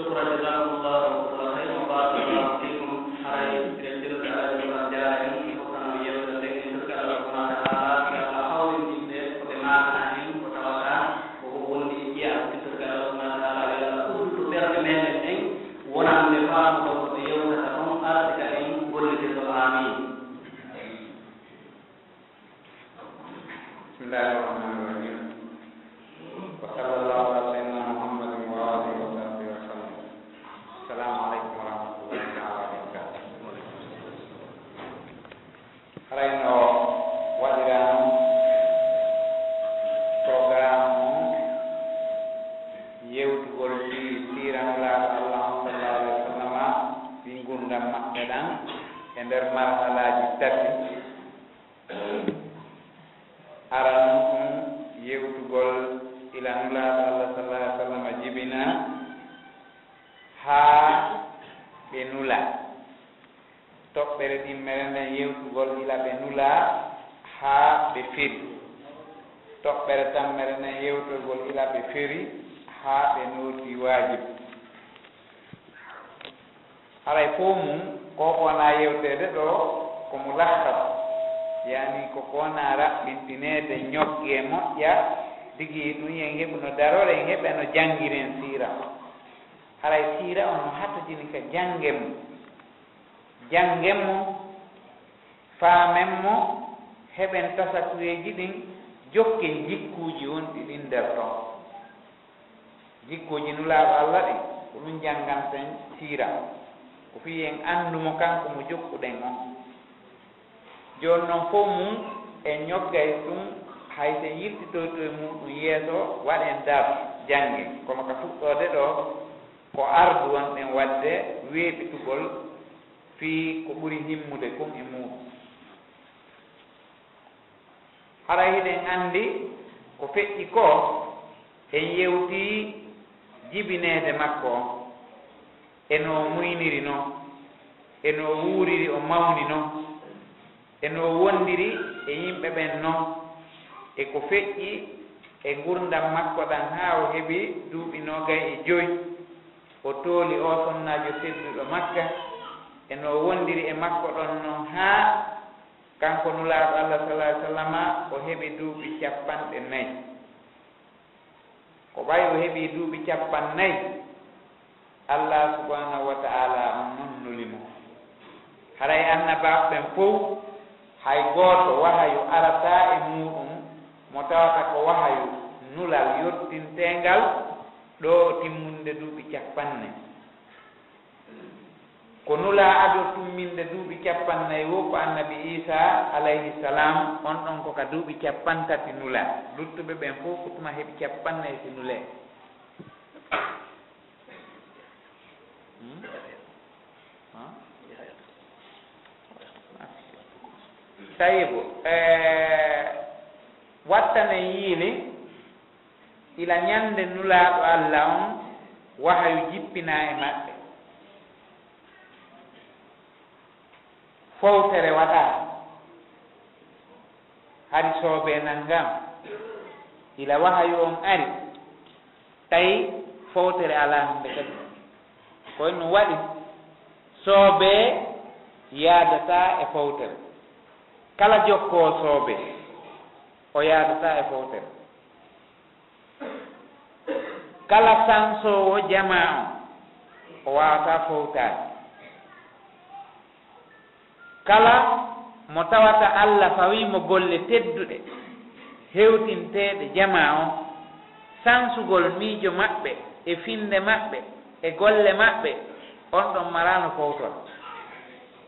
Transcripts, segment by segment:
شكرا جزاكم khayran خيرا وبارك الله فيكم. حري minen men yewtugol gila ɓe nula haa ɓe feri. Toɓɓere tan meɗenen yewtugol ila ɓe feri haa ɓe nooti waajib. Haray fo mum ko wona yewtede ɗo ko mulahab yani koko wona raɓɓintinede ñogge moƴƴa digi ɗum yen heɓu no darore en heɓe no janggiren siira. Haray siira on no hatojini ka jangge mum. Jangge mum faamen mo heɓen tasatureji ɗin jokken jikkuji wonɗi ɗin nder ton jikkuji nulaaɗo allah ɗi ko ɗum jannganten siira ko fii en anndumo kanko mo jokkuɗen on. Jooni noon fof mum en ñoggay ɗum hay sen yiltitoyto e muɗum yeeso waɗen dar jannge. Kono ka fuɗɗode ɗo ko ardu wonɗen waɗde weeɓitugol fii ko ɓuri himmude kum e muɗum. hara hiɗen anndi ko feƴƴi ko en yewti jibineede makko o eno muyniri no eno wuuriri o mawni no eno wondiri e yimɓe ɓen no e ko feƴƴi e gurdam makko ɗan haa o heɓi duuɓi nogay e joyi o tooli o sonnaajo tedduɗo makka eno wondiri e makko ɗon noon haa kanko nulaaɗo allah salah sallama o heɓi duuɓi capanɗe nayi. Ko ɓay o heɓi duuɓi capan nayi allah subhanahu wa taala on noon nulimo haray annabaɓe ɓen fof hay gooto wahayu arata e muɗum mo tawata ko wahayu nulal yottintengal ɗo timmunde duuɓi capannayi ko nula ado tumminde duuɓi capannayyi wo ko annabi isa alayhi salam on ɗon ko ka duuɓi capantati nula. Luttuɓe ɓen fof ko tuma heeɓi capannayyi si nule. Hmm? Tayibo e, wattane yiili ila ñande nulaaɗo allah on wahayu jippina e maɓɓe. fowtere waɗa. Hari soobe nanngam ila wahayu on ari tawi fowtere alaa hannde kadi. Koye no waɗi soobe yaadata e fowtere. Kala jokkoo soobe o yaadata e fowtere. Kala sansowo jama on o waawata fowtaade. kala mo tawata allah fawiimo golle tedduɗe hewtinteeɗe jama o sansugol miijo maɓɓe e finde maɓɓe e golle maɓɓe on ɗon marano fowtol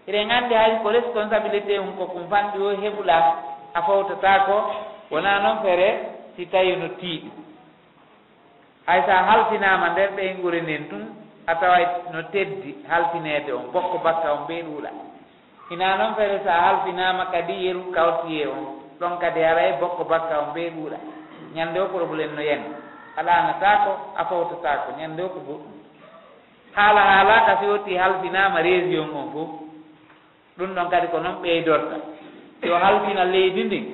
eɗen anndi hay ko responsabilité um ko kum fanɗi o heɓula a fowtata ko wona noon fere si tawi no tiiɗi. Hay sa halfinama nder ɓeyngure nden tun a taway no teddi halfinede on bokko bakka on ɓeyɗuula hina noon fere so a halfinama kadi yeru kawtiye on. Ɗon kadi ara e bokko bakka on ɓe ɗuuɗa. Ñande o probléme no yani alanatako a fawtatako ñande o ko goɗɗum haala haalaka so yetti halfinama région on fof ɗum ɗon kadi ko noon ɓeydorta. Yo halfina leydi ndin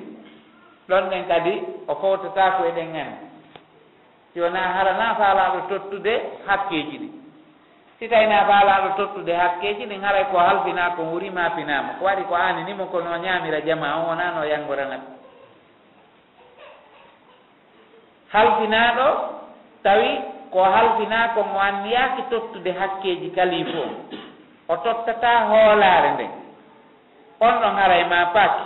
ɗon ɗen kadi o fawtatako eɗen andi sowona harana faalaɗo tottude hakkeji ɗi si tawina faalaɗo tottude hakkeji ɗin haray ko halfina ko hurima pinama ko waɗi ko aninimo kono ñamira jama on wonano yangoranat halfinaɗo tawi ko halfina ko mo anniyaki tottude hakkeji kalifu on o tottata hoolare nden on ɗon haray ma paaki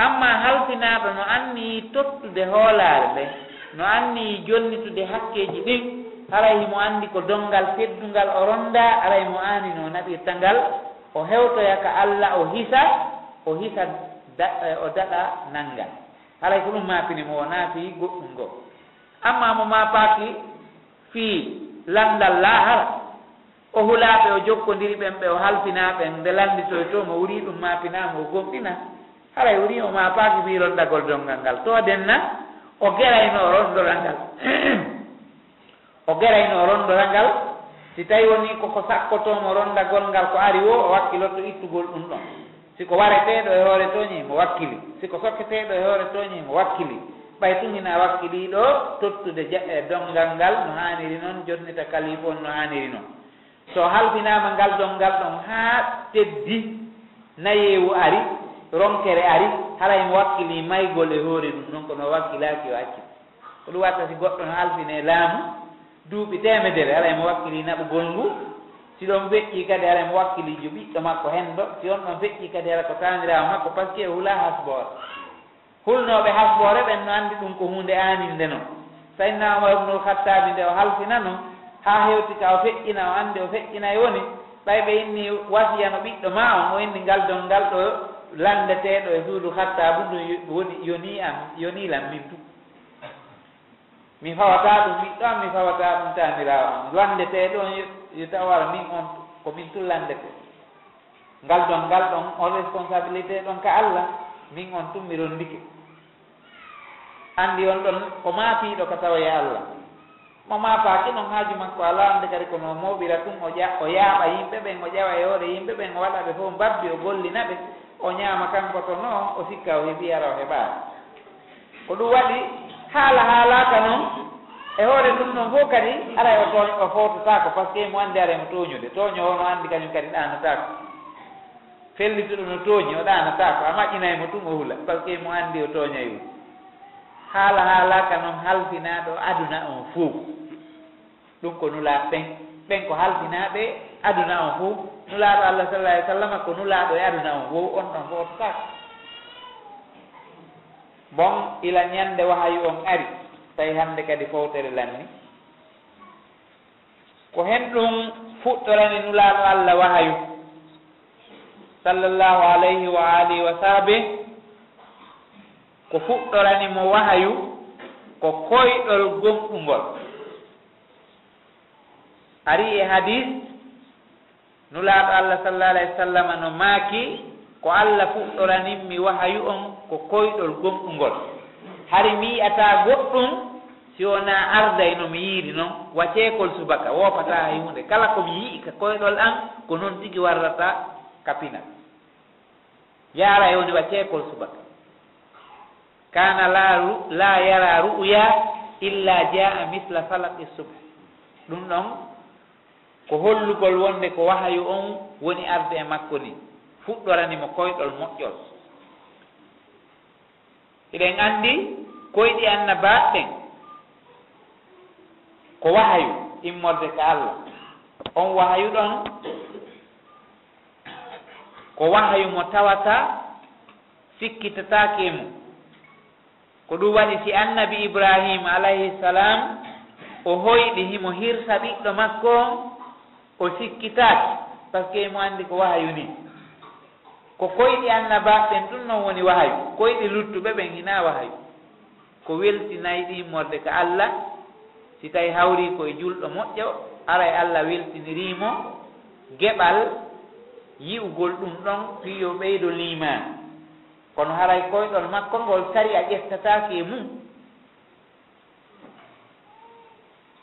amma halfinaɗo no anniyi tottude hoolare nden no anniyi jonnitude hakkeji ɗin alay mo anndi ko donngal teddungal o ronda aray mo aani no naɓirta ngal o hewtoya ka allah o hisa o hisa e, o daɗa nanngal alay ko ɗum mapinimo o naafi goɗɗum ngo. Amma mo maapaaki fii landal laahara. O hulaaɓe o jokkondiri ɓen ɓe o halfinaaɓen nde landitoy to mo wuri ɗum mapinama o gomɗina haray wuri o maapaaki fii ronndagol donngal ngal. To denna o gerayno rondoralngal o gerayno rondoral ngal si tawi woni koko sakkotomo rondagol ngal ko ari o o wakkilotto ittugol ɗum ɗon. Siko wareteɗo e hoore toñi mo wakkili siko sokketeɗo e hoore toñi mo wakkili. Ɓay tumina wakkiliɗo tottude e dongal ngal no haniri noon jonnita kalifa on no haniri noon. So halfinama ngal dongal ɗon ha teddi nayewu ari ronkere ari haray mo wakkili maygol e hoore ɗum noon kono wakkilaki o acci. Ko ɗum watta si goɗɗo no halfine laamu duuɓi temedere ala emo wakkili naɓugol ngu. Si ɗon feƴƴi kadi ala emo wakkiliji ɓiɗɗo makko hen si on ɗon feƴƴi kadi ala ko tandirama makko par ce que e huula hasbore hulnoɓe hasbore ɓen no anndi ɗum ko hunde aninde noon sayinna omar ibnul khattabi nde o halfina noon ha hewti ka o feƴƴina o anndi o feƴƴinay e woni ɓay ɓe inni wasiyano ɓiɗɗo ma on o inni ngal don ngal ɗo landeteɗo e suudu hatta bu ɗum woni yoni am yonilam min tu mi fawata ɗum ɓiɗɗo am mi fawata ɗum tamirawo am. Wandete ɗon yo tawara min on komin min tullandete. Ngal ɗon ngal ɗon on responsabilité ɗon ka allah min on tun mi rondike. Andi on ɗon ko maafiɗo ka tawaye allah. Mo maafaki noon haaju makko ala ande kadi kono moɓira tun o ƴa o yaaɓa yimɓe ɓen o ƴawa e hoore yimɓe ɓen o waɗa ɓe fof mbabbi o gollina ɓe o ñaama kanko to noo o sikka o heeɓi ara o heɓaani. Ko ɗum waɗi haala haalaka noon e hoore ɗum noon fof kadi ara e o toon o fototako par ce que mo anndi araymo e tooñude. Tooño o no anndi kañum kadi ɗanotako fellituɗo no tooñi o ɗanotako a maƴƴinaymo e tum o hula par ce que mo anndi o tooñay hula haala haalaka noon halfinaɗo aduna on fof. Ɗum ko nulaa ɓen. Ɓen ko halfinaɓe aduna on fof. Nulaaɗo allah sallah alih w sallam ko nulaaɗo e aduna on fof. On ɗon fototako bon ila ñande wahayu on ari tawi hande kadi fowtere lanni. Ko hen ɗum fuɗɗorani nulaaɗo allah wahayu sallllahu alayhi wa alihi wa sahbi ko fuɗɗorani mo wahayu ko koyɗol gomɗungol ari e hadis nulaaɗo allah sallah alayhi wa sallam no maaki ko allah fuɗɗoraninmi wahayu on ko koyɗol gomɗungol hari mi yiyata goɗɗum si wona arday no mi yiiri noon waceekol subaka woofata hay hunde. Kala komi yii ka koyɗol an ko noon tigi warrata kapina. Yaara e woni waceekol subaka. Kana la la yara ru'ya illa jaa misla falaqi subh. Ɗum ɗon ko hollugol wonde ko wahayu on woni arde e makko ni. fuɗɗoranimo koyɗol moƴƴol. Eɗen anndi koyɗi annabaɓɓen ko wahayu immorde ko allah. On wahayu ɗon ko wahayu mo tawata sikkitatake mum ko ɗum waɗi si annabi ibrahima alayhi salam o hoyɗi himo hirsa ɓiɗɗo makko o sikkitaki par ce que emo anndi ko wahayu ni. ko koyɗi annabaɓen ɗum noon woni wahayu koyɗi luttuɓe ɓen hina wahayu ko weltinayi ɗi morde ko allah si tawi hawri koye julɗo moƴƴo ara e allah weltinirimo geɓal yi'ugol ɗum ɗon fiyo ɓeydo liman kono haray koyɗol makko ngol sari a ƴeftataki e mum.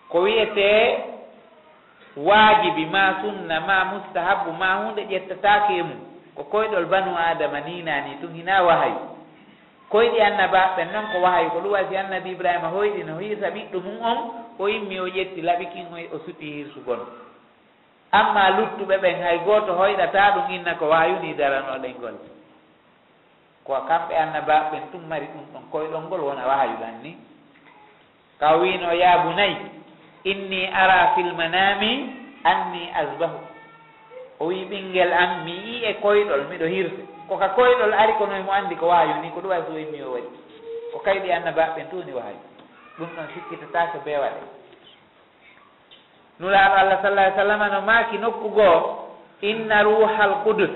Ko wiyete waajibi ma sunna ma mustahabu ma hunde ƴettatake e mum. ko koyɗol banu adama ni nani tun hina wahayu. Koyɗi annaba ɓen noon ko wahayu ko ɗum wasi annabi ibrahima hoyɗi no hiirsa ɓiɗɗo mum on o yimmi o ƴetti laaɓi kin o suti hiirsugol amma luttuɓe ɓen hay gooto hoyɗata ɗum inna ko wayuni daranoɗen gol ko kamɓe annaba ɓen tum mari ɗum ɗon koyɗol ngol wona wahayulan ni. Kaw wino yaabu bunayi inni ara fil manami anni asbahu. o wi ɓinguel am mi yii e koyɗol miɗo hirse. Koka koyɗol ari ko noye mo andi ko waawi ni ko ɗum wawi so wimmi o waɗi. Ko kayɗi annabaɓeɓen tu ni waawi ɗum ɗon sikkitatake bewaɗe nulaaɗo allah sallah sallam no maaki nokku goo inna ruhal qudus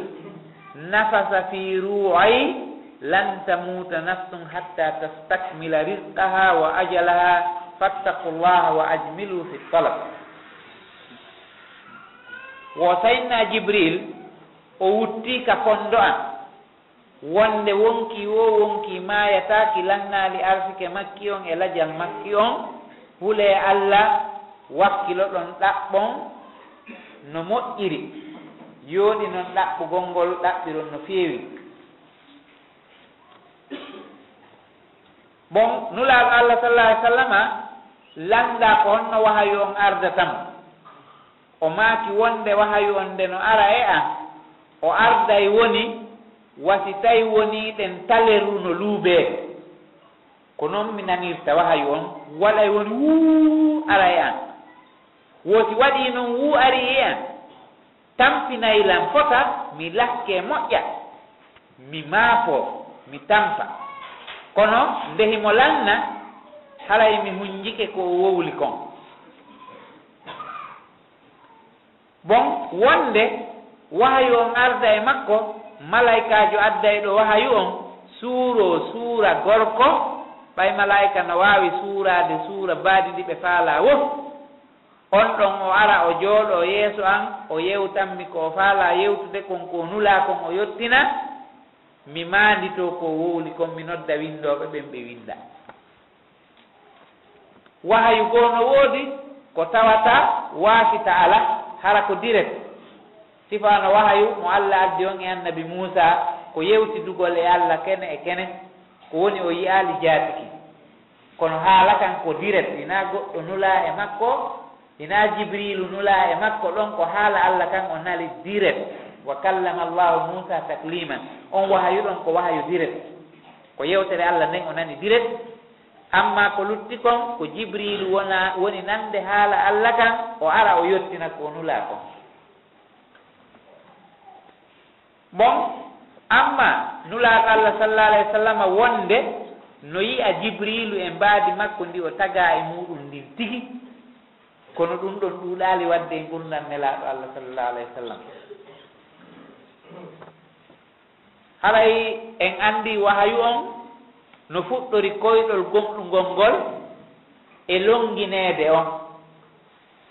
nafasa fi ruuyi lan tamuta nafsum hatta tastakmila risqaha wa ajalaha fattaku llaha wa ajmilu fi talab. wo sayidna jibril o wutti ka konndo an wonde wonki wo wonki mayataki lannaali arsike makki on e lajal makki on huule allah wakkilo ɗon ɗaɓɓon no moƴƴiri. Yooɗi noon ɗaɓɓugol ngol ɗaɓɓiron no feewi. Bon nulaaɗo allah sallah alih sallama lannda ko honno wahayo on arda tam o maaki wonde wahayu on nde no ara e an o arday woni wasi tawi woniiɗen taleru no luubee ko noon mi nanirta wahayu on waɗay woni wuu ara e an. Wooti waɗii noon wuu ari e an tampinaylan fota mi lakke moƴƴa mi maafo mi tampa. Kono ndehimo lanna haray mi hunjike ko wowli kon. bon wonde wahayu on arda e makko malaikajo adda e ɗo wahayu on suuro suura gorko ɓay malaika no wawi suurade suura baadi ɗi ɓe faala wof on ɗon o ara o jooɗo yeeso an o yewtanmi ko o faala yewtude kon ko nula kon o yottina. Mi maandito ko wowli kon mi nodda windoɓe ɓen ɓe winda wahayu goo no woodi ko tawata waasita ala hara ko direct. Sifano wahayu mo allah addi on e annabi muusa ko yewti dugol e allah kene e kene ko woni o yiyaali jaatiki. Kono haala kan ko direct ina goɗɗo nula e makko ina jibrilu nula e makko ɗon ko haala allah kan o nali direct. Wa kallama allahu moussa takliman on wahayu ɗon ko wahayu direct. Ko yewtere allah nden o nani direct. amma ko lutti kon ko jibrilu wona woni nande haala allah kan o ara o yettina ko nula kon. Bon amma nulaɗo allah sallah alah w sallam wonde no yiya jibrilu e mbaadi makko ndi o taga e muɗum ndin tigi kono ɗum ɗon ɗuuɗaali wadde e gurdam nelaaɗo allah sallallah alah w sallam. Haray en anndi wahayu on no fuɗɗori koyɗol gomɗugol ngol e longineede on.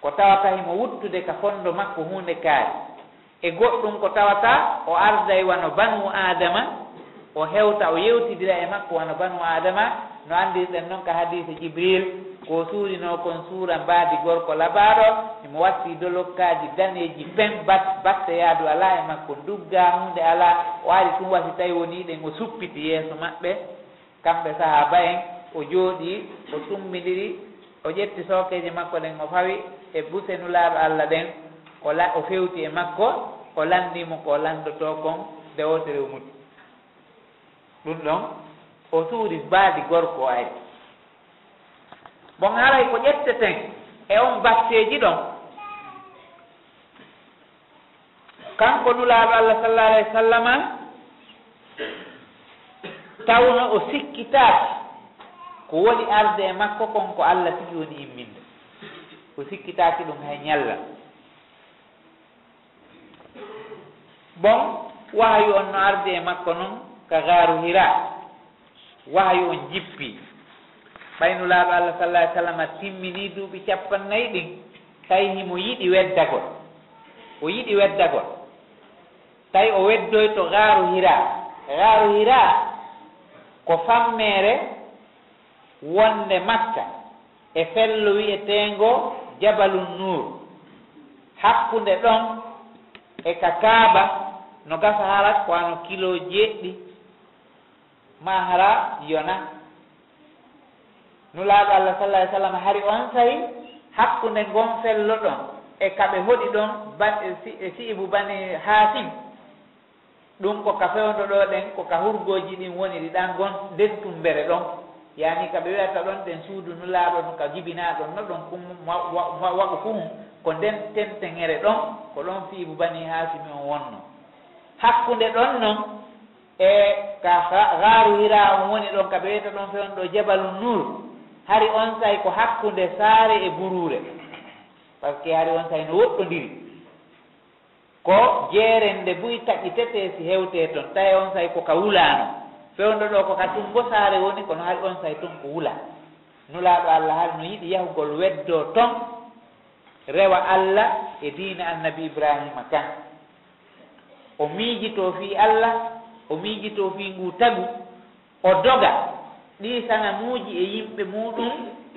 Ko tawata himo wuttude ka fonndo makko hunde kaari. E goɗɗum ko tawata o arday wano banu adama o hewta o yewtidira e makko wano banu adama no andirɗen noon ka hadise jibril ko suurino kon suura mbaadi gorko labaaɗo himo watti dolokkaaji daneeji pen bat batte yaadu alaa e makko ndugga hunde alaa o ari tum wasi tawi woniɗen o suppiti yeeso maɓɓe. kamɓe sahaba en o jooɗi o summidiri o ƴetti sokeje makko ɗen o fawi e buse nulaaɗo allah ɗen o la o fewti e makko o lanndimo ko landoto kon nde woto rew muti ɗum ɗon o suuri baadi gorko o ari. Bon haray ko ƴetteten e on batteji ɗon. Kanko nulaaɗo allah sallah alah wa sallama tawno o sikkitaaki ko woni arde e makko kon ko allah tigi woni imminde. O sikkitaaki ɗum hay ñalla. Bon wahayu on no arde e makko noon ko gaaru hira. Wahayu on jippi. Ɓaynulaaɓe allah sallah ai sallam timmini duuɓi capannayyi ɗin tawi himo yiɗi weddagol o yiɗi weddagol tawi o weddoy to gaaru hira. Gaaru hira ko fammeere wonde makka e fello wiyeteengo jabalun nour hakkunde ɗon e ka kaaba no gasa harat ko ano kilo jeɗɗi ma hara yona. Nulaaɗo allah sallah ai sallam hari on sayi hakkunde ngon fello ɗon e kaɓe hoɗi ɗon e, e siibu bani hatim ɗum ko ka fewndo ɗo ɗen ko ka hurgoji ɗin woni ɗi ɗan gon nden tum ɗon. Yani kaɓe wiyata ɗon ɗen suudu nulaaɗo ɗum ka jibinaa ɗon no ɗon kum waɓu fum ko nden tenteŋere ɗon ko ɗon fiibu bani haasimi on wonno. Hakkunde ɗon noon e ka gaaru hira on woni ɗon kaɓe wiyata ɗon fewn ɗo jabalu nur hari on say ko hakkunde saare e buruure. Par ce que hari on say no woɗɗodiri ko jeerende buy taƴƴitete si hewte toon tawi on say koka wulaano fewndo ɗo koka tumbosare woni kono hay on say toon ko wula. Nulaaɗo allah haali no yiɗi yahugol weddo toon rewa allah e diina annabi ibrahima kan o miijito fii allah o miijito fii ngu tagu o doga. Ɗi sanamuji e yimɓe muɗum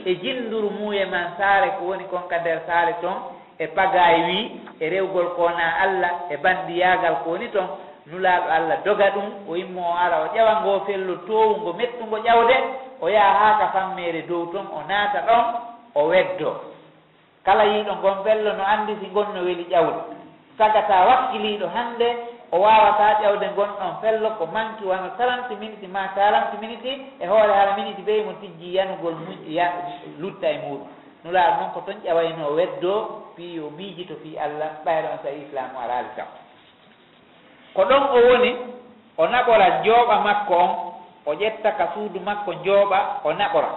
e jinnduru muuye man saare ko woni kon ka nder saare toon e ɓagay wi e rewgol kona allah e bandiyagal ko woni toon nulaaɗo allah doga ɗum o immo o ara o ƴawa ngo fello towugo mettugo ƴawde o yaha haa ka fammere dow toon o naata ɗon o weddo. Kala yiiɗo ngon fello no anndi si ngon no weli ƴawde. Sagata wakkiliiɗo hannde o wawata ƴawde ngon ɗon fello ko manki wano quarante minute ma quarante minute e hoore hara minute ɓey mo tijji yanugol mu ya lutta e muɗum. nulaaɗo noon ko toon ƴawayno weddo fii yo miijito fii allah ɓayra on so islam araali taw ko ɗon o woni o naɓora jooɓa makko on o ƴetta ka suudu makko jooɓa o naɓora.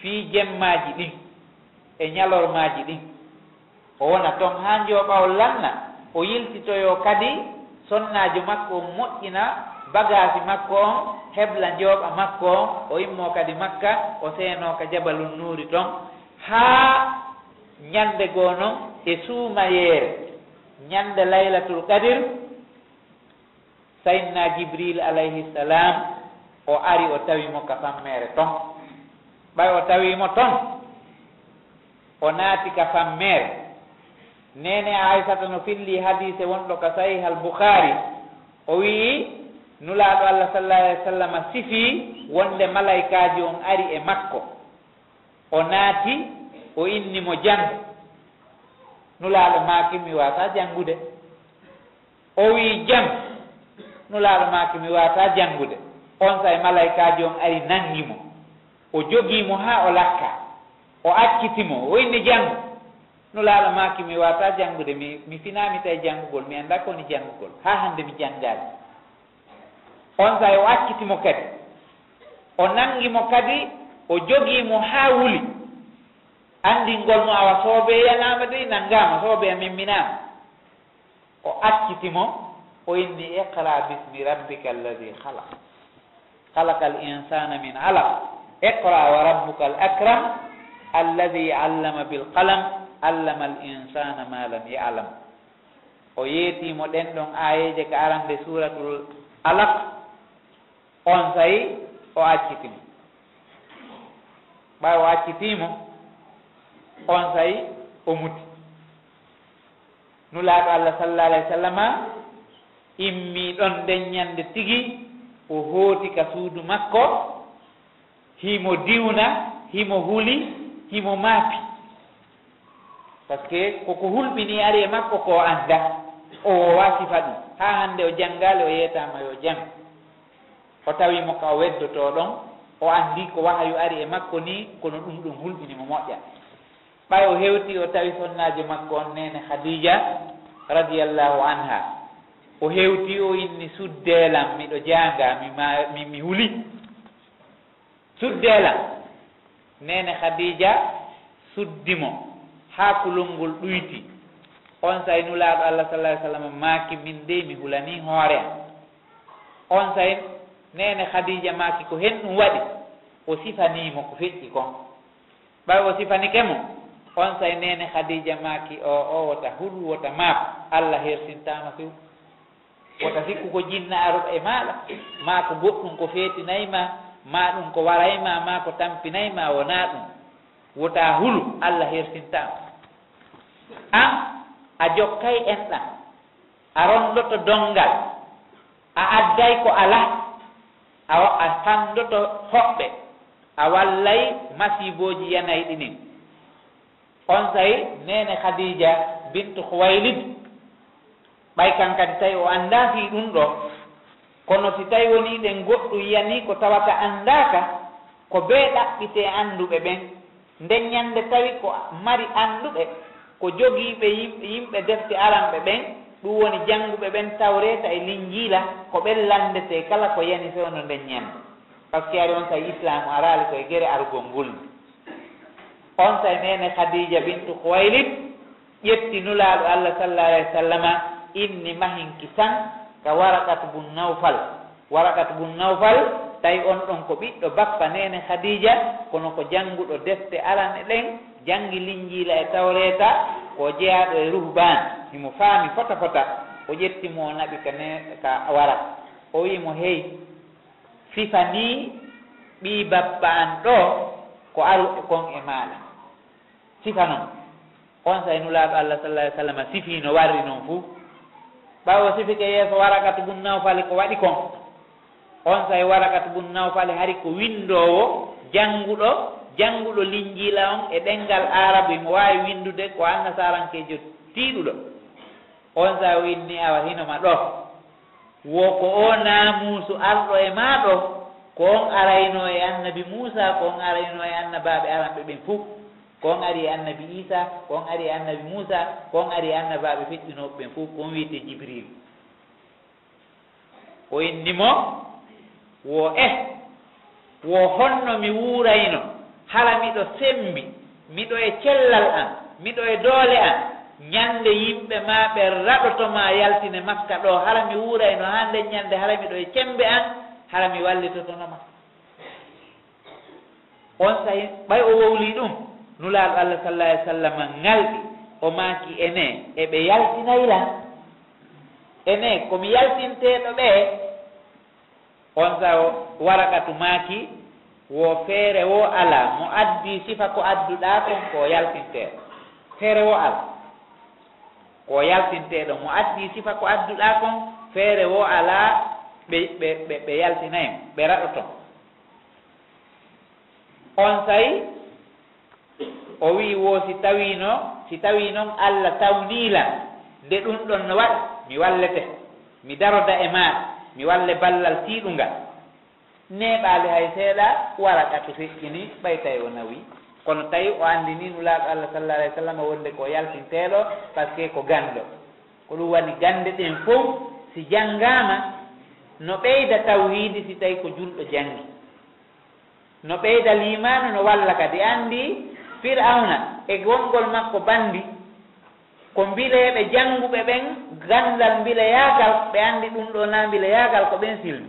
Fii jemmaaji ɗin e ñalormaaji ɗin. O wona toon haa jooɓa o lanna o yiltitoyo kadi sonnaajo makko on moƴƴina bagage makko on hebla jooɓa makko on o immo kadi makka o seenoo ka jabalun nuuri toon haa ñannde goo noon e suumayeere ñannde laylatul kadir saynna jibril alayhi salam o ari o tawimo ka fammeere ton. Ɓay o tawimo ton o naati ka fammeere. Nene aissata no filli hadise wonɗo ka sahih al boukhari o wii nulaaɗo allah sallah alih w sallam sifii wonde malaikaji on ari e makko. O naati o innimo jang. Nulaaɗo maaki mi waata janngude o wii jam nulaaɗo maaki mi waata janngude on say malaikaji on ari nanngimo o jogiimo haa o lakka. O accitimo o inni janngo nulaaɗo maaki mi waata janngude mi mi finaami tawi janngugol mi annda koni janngugol haa hannde mi janngaali on say o accitimo kadi. O nanngimo kadi o jogiimo haa wuli. anndingol mo awa soobeyanama dey nanngama soobeya memminama o accitimo o inni iqra bismi rabbika alladi halaq halaka al insana min alaq. Iqra wa rabbuka al akram alladi allama bilqalam allama al insana ma lam yalam. O yeetimo ɗen ɗon ayeje ko arande suratul alaq on sayi o accitimo ɓawa o accitimo on sayi o muti. Nulaaɗo allah sallallah alah w sallam immi ɗon nden ñande tigi o hooti ka suudu makko himo diwna himo huli himo maapi par ce que koko hulɓini ari e makko ko annda o wowa sifa ɗum. Haa hannde o janngaali o yeetama yo jang o tawimo ka o weddoto ɗon o andi ko wahayu ari e makko ni kono ɗum ɗum hulɓinimo moƴƴa. ɓay o hewti o tawi sonnaji makko on nene khadija radiallahu anha. O hewti o inni suddeelam miɗo jaanga mima mi mi huli suddeelam. Nene khadija suddimo haa kulolngol ɗuyti. On say nulaaɗo allah sallah ai sallam maaki min dey mi hulani hoore am. On say nene khadija maaki ko hen ɗum waɗi. O sifanimo ko feƴƴi kon. Ɓay o sifanike mo on say nene hadija maki o o wota hulu wota maako. Allah hersintama few wota sikku ko jinna aroɓa e maɗa ma ko goɗɗum ko feetinayma ma ɗum ko warayma ma ko tampinayma wona ɗum. Wota hulu allah hersintama an a jokkay enɗan a rondoto dongal. A adday ko ala a a fandoto hoɓɓe. A wallay masiboji yanayi ɗinin. on sayi nene khadija bintu huwaylid ɓay kan kadi tawi o anndaki ɗum ɗo kono si tawi woni ɗen goɗɗu yiyani ko tawata anndaka ko be ɗaɓɓite annduɓe ɓen nden ñande tawi ko mari annduɓe ko jogiiɓe yimɓe defte aranɓe ɓen ɗum woni jannguɓe ɓen tawreta e linjiila ko ɓen landete kala ko yani fewno nden ñande par ce que ari on sawi islamu araali koye gere arugol ngulnde on say nene khadija bintu khuwaylid ƴetti nulaaɗo allah sallah alah wa sallama inni mahinki tan ka warakat bun nawfal. Warakat bun nawfal tawi on ɗon ko ɓiɗɗo bappa nene khadija kono ko jannguɗo defte arane ɗen janngi linjiila e tawreta ko jeyaɗo e ruhban. Himo faami fota fota o ƴettimo o naɓi ka ne ka wara o wiimo hey fifa ni ɓii bappa an ɗo ko aru e kon e maɗa sifa noon on sayi nulaaɓe allah sallah ai sallam sifi no warri noon fuu. Ɓawo sifike yeeso warakatu bun nawfale ko waɗi kon. On say warakatu bun nawfale hari ko windowo jannguɗo jannguɗo linjiila on e ɗenngal arabe mo waawi windude ko annasarankejo tiiɗuɗo. On sa winni awa hinoma ɗo. Wo ko o naamuusu arɗo e maa ɗo ko on arayno e annabi muusa ko on arayno e annabaɓe aranɓe ɓen fof kon ari e annabi isa kon ari e annabi moussa kon ari e annabaɓe feƴƴinoɓe ɓen fof on wiyete jibril. O innimo wo e wo honno mi wuurayno hala miɗo sembi miɗo e cellal an miɗo e doole an ñande yimɓe ma ɓe raɗotoma yaltine makka ɗo hala mi wuurayno ha nden ñande hala miɗo e cembe an hala mi wallitotonoma on sahi ɓay o wowli ɗum nulaaɗo allah sallah ai sallam ŋalɗi o maaki ene eɓe yaltinayla. Ene komi yaltinteɗo ɓe on sa warakatu maaki wo feere wo ala mo addi sifa ko adduɗa kon ko yaltinteɗo feere wo ala. Ko yaltinteɗo mo addi sifa ko adduɗa kon feere wo ala ɓe ɓe ɓe yaltinaymo ɓe raɗo ton. On sayi o wi wo si tawino si tawi noon allah tawnila nde ɗum ɗon no waɗi mi wallete mi daroda e maɗa mi walle ballal tiiɗungal neɓaali hay seeɗa wara kake feƴƴini ɓay tawi o nawi. Kono tawi o anndini nulaaɗo allah sallah alah w sallam wonde ko yaltinteeɗo par ce que ko ganndo ko ɗum waɗi gannde ɗen fof si janngaama no ɓeyda tawhiidi si tawi ko julɗo janngi. No ɓeyda limanu no walla kadi anndi fir'auna e wongol makko bandi ko mbileeɓe jannguɓe ɓen ganndal mbileyagal ɓe anndi ɗum ɗo na mbileyagal ko ɓen silmi.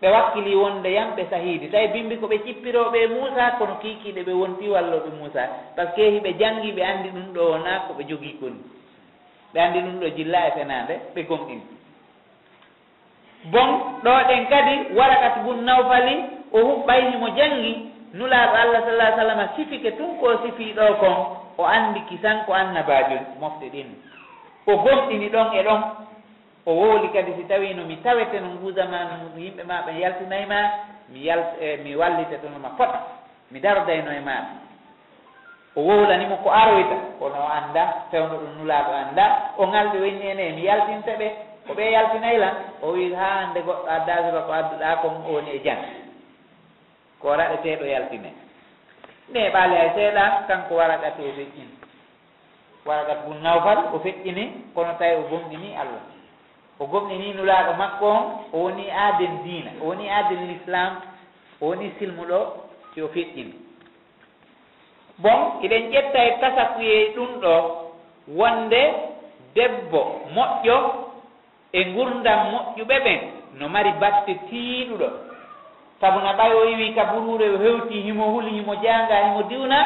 Ɓe wakkili wonde yamɓe sahiidi. Tawi bimbi ko ɓe cippirooɓe e muusa kono kiikiiɗe ɓe wonti walloɓe muusa. Par ce que hiɓe janngi ɓe anndi ɗum ɗo wona ko ɓe jogii koni ɓe anndi ɗum ɗo jilla e fenaande ɓe gonɗini. Bon ɗo ɗen kadi warakat bun nawfali o huɓɓayni mo janngi nulaaɗo allah sallah sallam sifike tun ko sifiiɗo kon o anndi kisan ko annabaajol mofte ɗin. O gomɗini ɗon e ɗon o wooli kadi si tawi no mi tawete no nguusama no yimɓe ma ɓe yaltinayi ma mi yal e, mi wallite to noma fota mi dardayno e maɓe o wowlanimo ko aroyta kono o annda fewno ɗum nulaaɗo annda o ngalɓe wenni ene mi yaltinta ɓe ko ɓe yaltinayi lan o wi ha nde goɗɗo addasiro ko adduɗa kon o woni e jang ko raɗeteɗo yaltine. Neɓaali hay seeɗan kanko waragat o feƴƴini waragat bun nawfal o feƴƴini kono tawi o gomɗini allah. O gomɗini nulaaɗo makko on o woni aaden diina o woni aaden l'islam o woni silmuɗo si o feƴƴini bon eɗen ƴetta e tasakuyey ɗum ɗo wonde debbo moƴƴo e ngurdam moƴƴuɓe ɓen no mari batte tiiɗuɗo. sabu no ɓayoyi wi ka burure o hewti himo huli himo janga himo diwna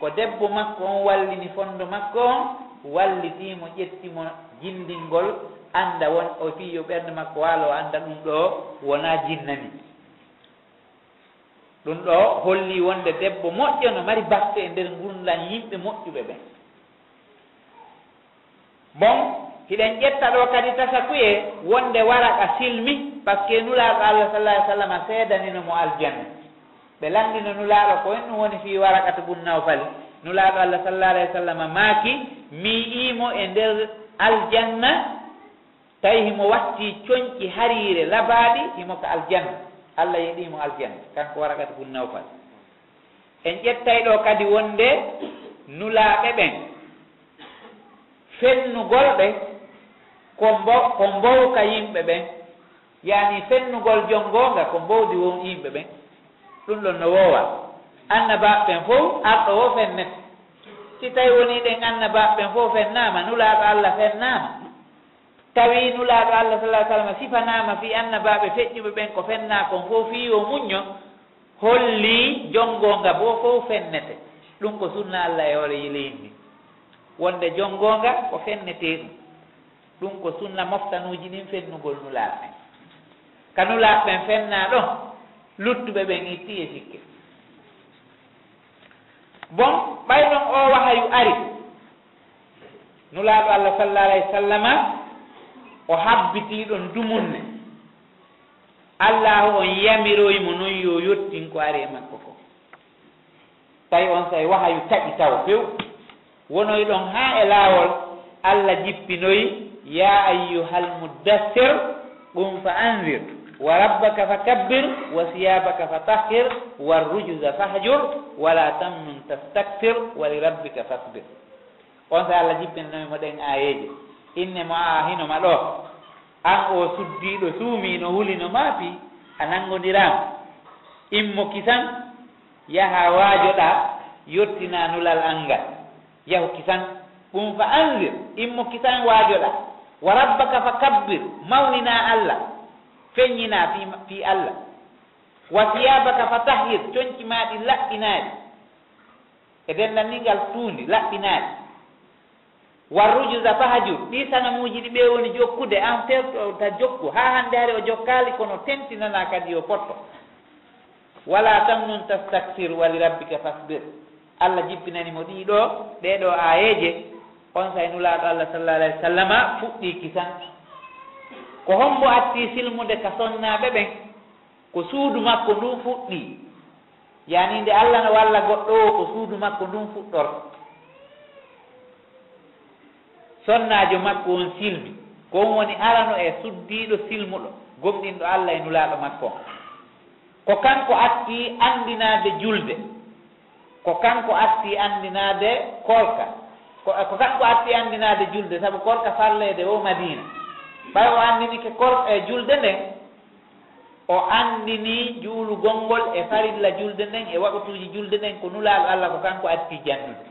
ko debbo makko on wallini fondo makko on wallitimo ƴettimo jindingol anda won o fi yo ɓernde makko waalo o anda ɗum ɗo wona jinnani ɗum ɗo holli wonde debbo moƴƴo no mari batte e nder gurdan yimɓe moƴƴuɓe ɓen bon hiɗen ƴetta ɗo kadi tasakuye wonde wara ka silmi par ce que nulaaɗo allah sallah ai sallam seedanino mo aljanna. Ɓe lanndino nulaaɗo ko en ɗum woni fi warakata bunnaw fali nulaaɗo allah sallah alah w sallam maaki miyiimo e nder aljanna tawi himo watti coñƴi hariire labaaɗi himo ko aljanna. Allah yeɗiimo aljanna kanko warakata bunnaw fali en ƴettay ɗo kadi wonde nulaaɓe ɓen fennugol ɓe ko mbo ko mbowka yimɓe ɓen yani fennugol jom ko mbowdi won yimɓe ɓen ɗum ɗon no wowa annabaɓe ɓen fof arɗo wo fennete si tawi woni ɗen annabaɓe ɓen fof fennama nulaɗo allah fennama. Tawi nulaɗo allah sallah sallam sifanama fi annabaɓe feƴƴuɓe ɓen ko fenna kon fof fi yo muñño holli jongonga bo fof fennete. Ɗum ko sunna allah e hoore yilinni wonde jongonga ko fennete ɗum ɗum ko sunna moftanuji ɗin fennugol nulaaɓen ka nulaaɓen fennaa ɗon luttuɓe ɓen itti e sikke. Bon ɓay ɗon o wahayu ari. Nulaaɗo allah sallah alah w sallama o habbitiɗon dumunne. Allahu on yamiroymo noon yo yottin ko ari e makko ko. Tawi on say wahayu taƴi taw few. Wonoy ɗon haa e laawol allah jippinoyi ya ayyuhal muddassir qum fa anzir wa rabbaka fa kabbir wa siyabaka fa fatahhir warrujuza fahjur wala tamnun tastakfir wa li rabbika fasbir on so allah jibbinanomi mo ɗen ayeji inne mo a hinoma ɗo an o suddiɗo suumino hulino maafi a nanngodirama immo kisan yaha waajoɗa yottina nulal angal yahu kisan ɗum fa anzir immo kisan waajoɗa wa rabbaka fa kabbir mawnina allah feññina fi fi allah. Wa siyabaka fa fatahir coñci maɗi laɓɓinaaɗi. E denndanningal tuundi laɓɓinaaɗi. Wa warrujusa fahajur ɗi sanamuji ɗi ɓe woni jokkude an terta jokku ha hannde hari o jokkaali kono tentinana kadi yo potto. Wala tamnun tastakfir wali rabbika fasbir. Allah jippinanimo ɗiɗo ɗeɗo ayeje on say nulaaɗo allah sallah alah w sallama fuɗɗi kisan ko hombo atti silmude ka sonnaaɓe ɓen ko suudu makko ndun fuɗɗi. Yani nde allah no walla goɗɗo o ko suudu makko ndun fuɗɗorto sonnaajo makko on silmi. Ko on woni arano e suddiiɗo silmuɗo gomɗinɗo allah e nulaaɗo makko on. Ko kanko atti anndinaade julde ko kanko atti anndinaade kolka ko tan ko arti andinade julde saabu korka farlede o madina. Ɓay o andini ke kor e julde nden o andini juulu gongol e farilla julde nden e waɓatuji julde nden ko nulaɗo allah ko kanko atti jannude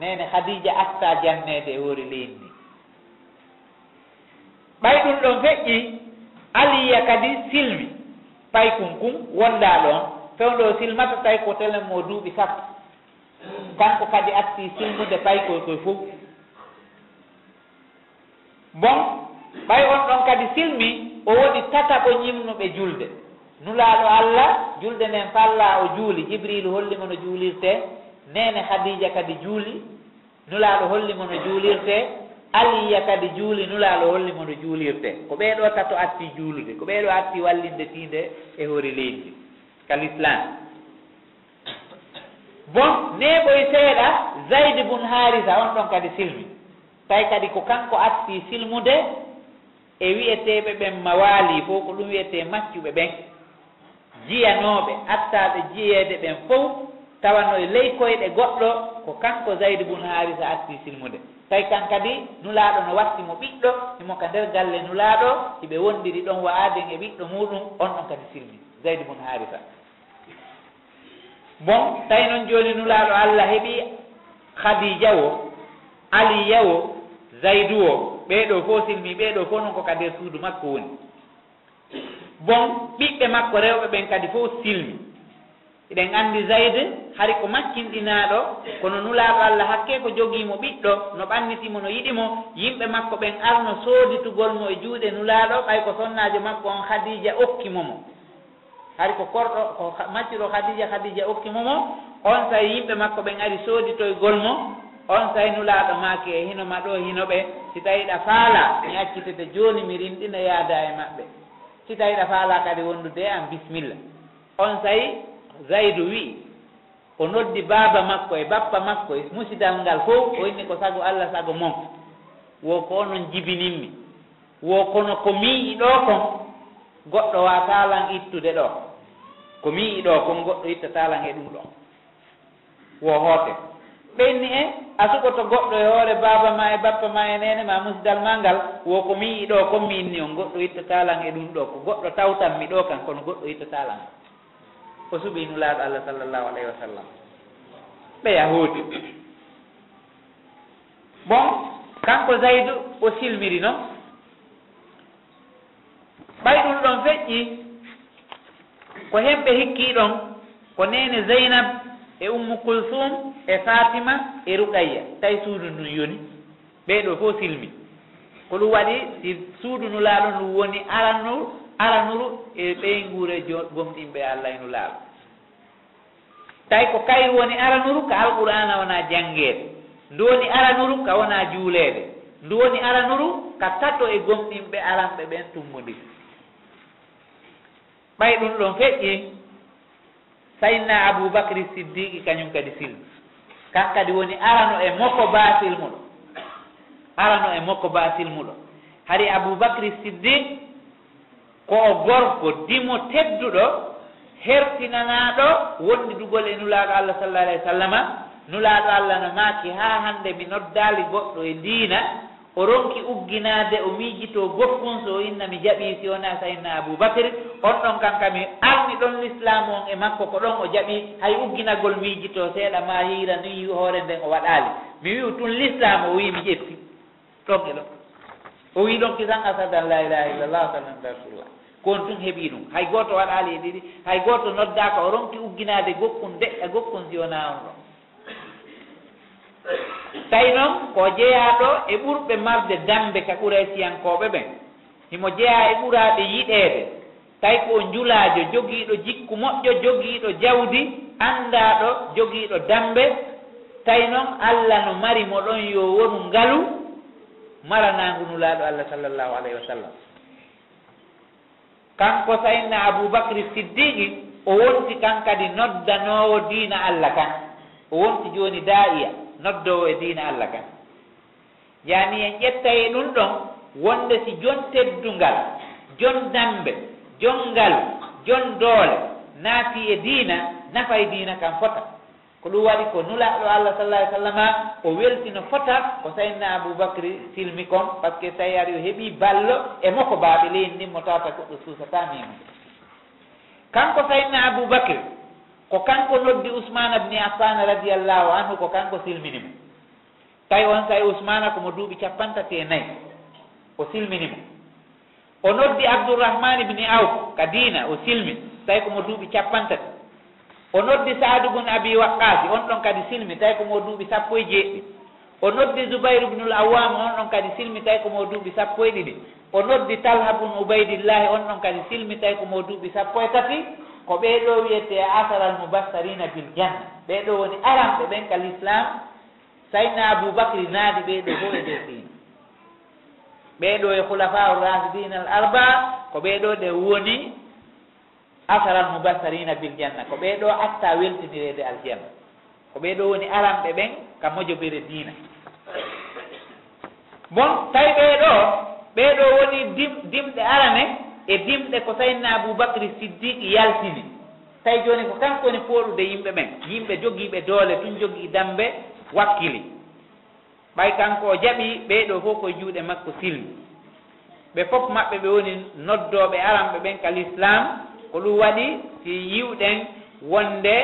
nene hadija atta jannede e hoori leydi. Ndi ɓay ɗum ɗon feƴƴi aliya kadi silmi pay kum kum wonda ɗon. Fewndo silmata tawi ko telen mo duuɓi sappo. kanko kadi atti silmude paykoye koye fof bon ɓay on ɗon kadi silmi o woni tataɓo ñimnuɓe julde. Nulaaɗo allah julde nden falla o juuli. Jibrilu hollimo no juulirte nene hadija kadi juuli nulaaɗo hollimo no juulirte aliya kadi juuli nulaaɗo hollimo no juulirte. Ko ɓeeɗo tato atti juulude ko ɓeeɗo atti wallinde tiinde e hoori leydi ka l'islam. bon neɓoye seeɗa zayd bun harisa on ɗon kadi silmi. Tawi kadi ko kanko atti silmude e wiyeteɓe ɓen mawali fof ko ɗum wiyete maccuɓe ɓen. Jiyanoɓe attaɓe jiyeede ɓen fof tawano e ley koyɗe goɗɗo ko kanko zayd bun harisa atti silmude. Tawi kan kadi nulaaɗo no watti mo ɓiɗɗo imo ka nder galle nulaaɗo hiɓe wondiri ɗon wa e ɓiɗɗo muɗum on ɗon kadi silmi. Zayd bun harisa bon tawi noon jooni nulaaɗo allah heɓi khadija o aliya o zaydu o ɓeeɗo fof silmi ɓeeɗo fof noon ko ka nder suudu makko woni. Bon ɓiɓɓe makko rewɓe ɓen kadi fof silmi. Eɗen anndi zayde hari ko makkinɗinaaɗo kono nulaaɗo allah hakke ko jogiimo ɓiɗɗo no ɓannitimo no yiɗimo yimɓe makko ɓen arno sooditugol mo e juuɗe nulaaɗo ɓay ko sonnaajo makko on khadija okkimo mo. hari ko korɗo ko macciɗo hadija hadija okkimo mo on sayi yimɓe makko ɓen ari sooditoygol mo on sayi nulaaɗo maake e hino ma ɗo hino ɓe. Si tawi ɗa faala mi accitete jooni mi rinɗina yaada e maɓɓe. Si tawi ɗa faala kadi wondude an bisimilla. On sayi zaydu wi o noddi baaba makko e bappa makko e musidal ngal fof o inni ko sago allah sago mon wo ko onon jibininmi wo kono ko miiɗi ɗo kon goɗɗo watalan ittude ɗo. ko wii ɗo kon goɗɗo itta talan e ɗum ɗo. Wo hoote. Ɓenni e a suɓoto goɗɗo e hoore baaba ma e bappa ma e nene ma musidal ma ngal wo ko mi ɗo kon mi inni on goɗɗo itta talan e ɗum ɗo. Ko goɗɗo tawtan mi ɗo kan kono goɗɗo itta talan. O suɓi nulaaɗo allah sallllahu alayhi wa sallam. Ɓeya hooti bon kanko zaydu o silmiri noon ɓay ɗum ɗon feƴƴi. ko hemɓe hikkiɗon ko nene zeynab e ummu kulsum e fatima e ruqayya. Tawi suudu ndu yoni ɓeeɗo fof silmi. Ko ɗum waɗi si suudu nu laalo ndu woni aranuru aranuru e ɓey gomɗinɓe allah enu laalo tawi ko kay woni aranuru ka alqur'ana wona janngeede. Ndu woni aranuru ka wona juuleede. Ndu woni aranuru ka tato e gomɗinɓe aranɓe ɓen tummodiri ɓay ɗum ɗon feƴƴi. Sayidna aboubacry siddiqi kañum kadi silmi kan kadi woni arano e mokko basil muɗo arano e mokko basil muɗo hari aboubacry siddiq ko o gorko dimo tedduɗo hertinanaɗo wondi dugol e nulaaɗo allah sallah alah w sallama. Nulaaɗo allah no maaki ha hande mi noddaali goɗɗo e ndiina o ronki ugginaade o miijito gokkun so inna mi jaɓii si wona sayidna aboubacry on ɗon kankami arni ɗon l'islam on e makko ko ɗon o jaɓii hay ugginagol miijito seeɗa ma hiira ni hoore nden o waɗaali. Mi wi tun l'islam o wii mi ƴetti. Ɗon e ɗon. O wii ɗon kisan asadan la ilaha illallah sallam rasulullah kon tun heɓii ɗum. Hay gooto waɗaali e ɗiɗi. Hay gooto noddaaka o ronki ugginaade gokkun deƴƴa e si wona on ɗon. tawi noon ko jeyaaɗo e ɓurɓe marde dambe ka ɓuura siyankooɓe ɓen. Himo jeyaa e ɓuraaɓe yiɗeede. Tawi ko njulaajo jogiiɗo jikku moƴƴo jogiiɗo jawdi anndaaɗo jogiiɗo dambe. Tawi noon allah no mari mo ɗon yo wonu ngalu maranaangu nulaaɗo allah sallllahu alayhi wa sallam. Kanko sayidna aboubacry siddiqi o wonti kan kadi noddanoowo diina allah kan. O wonti jooni daa'iya. noddowo e diina allah kan yaani en ƴetta e ɗum ɗon wonde si jon teddungal jon dambe jon ngal jon doole naati e diina nafa e diina kam fota. Ko ɗum waɗi ko nulaɗo allah sallah ai sallama o weltino fota ko sayidna aboubacry silmi kon par ce que tawi ari o heeɓi ballo e makko baaɓe leydi ndin mo tawata goɗɗo suusata min kanko sayidna aboubacry ko kanko noddi ousmane abni affane radiallahu anhu ko kanko silminimo tawi on sayi ousmana komo duuɓi capantati e nayyi o silminimo o noddi abdourahmane bni awf ka dina o silmi tawi komo duuɓi capantati o noddi saadu bun abi waqqasi on ɗon kadi silmi tawi komo duuɓi sappo e jeeɗɗi. o noddi zoubayre ubnul awam on ɗon kadi silmitay komo duuɓi sappo e ɗiɗi. O noddi talha bun ubaydillahi on ɗon kadi silmitay komo duuɓi sappo e tati. Ko ɓeeɗo wiyete asar al mubassarina bil janna ɓeeɗo woni aranɓe ɓen kal islam. Sayna aboubacry naadi ɓeeɗo fo e desina ɓeeɗo e hulafa u rasidina al arba ko ɓeeɗo ɗe woni asar al mubassarina bil janna. Ko ɓeeɗo atta weltinirede aljanna. Ko ɓeeɗo woni aranɓe ɓen ka mojobere diina. bon tawi ɓeeɗo ɓeeɗo woni dim dimɗe arane e dimɗe ko tawinna aboubacry siddiqe yaltini. Tawi joni ko kanko woni pooɗude yimɓe ɓen yimɓe jogiiɓe doole tun jogii dambe wakkili. Ɓay kanko o jaɓi ɓeeɗo fof koye juuɗe makko silmi. Ɓe fof maɓɓe ɓe woni noddooɓe aranɓe ɓen ka l'islam ko ɗum waɗi si yiwɗen wonde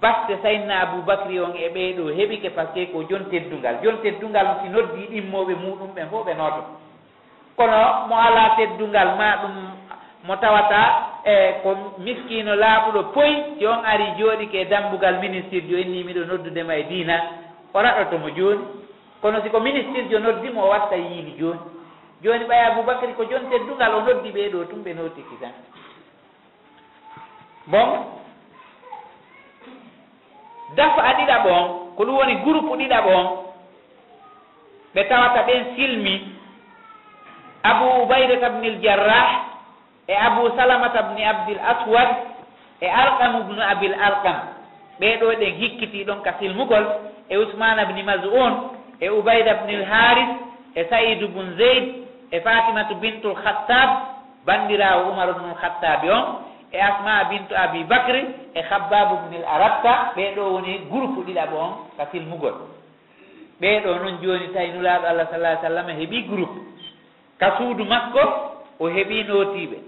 baste sayidna aboubacry on e ɓeyɗo heɓike par ce que ko joon teddungal. Joon teddungal si noddi ɗimmoɓe muɗum ɓen fof ɓe noto. Kono mo ala teddungal ma ɗum mo tawata e ko miskino laaɓuɗo poy si on ari jooɗi ke dambugal ministre jo inni miɗo noddudema e diina o raɗotomo jooni. Kono siko ministre jo noddimo o watta yiini jooni. Jooni ɓay aboubacry ko joon teddungal o noddi ɓeeɗo tum ɓe notiki tan. Bon dafa ɗiɗa ɓon ko ɗum woni groupe ɗiɗa ɓon ɓe tawata ɓen silmi. Abou ubaydata bni l jarrah e abou salamata bni abdil aswad e alqamu bnu abil alqam ɓeɗo ɗen hikkiti ɗon ka silmugol e usmana bni mas'un e ubayda bnil haris e saidu bun zeyd e fatimatu bintul khattab bandirawo umaru bnul khattabi on. e asma bintu abi bacry e habbabu bnil arabta ɓeɗo woni groupe ɗiɗa ɓon ka filmugol. Ɓeɗo noon joni tawi nulaɗo allah sallah sallam heeɓi groupe. Ka suudu makko o heeɓi notiɓe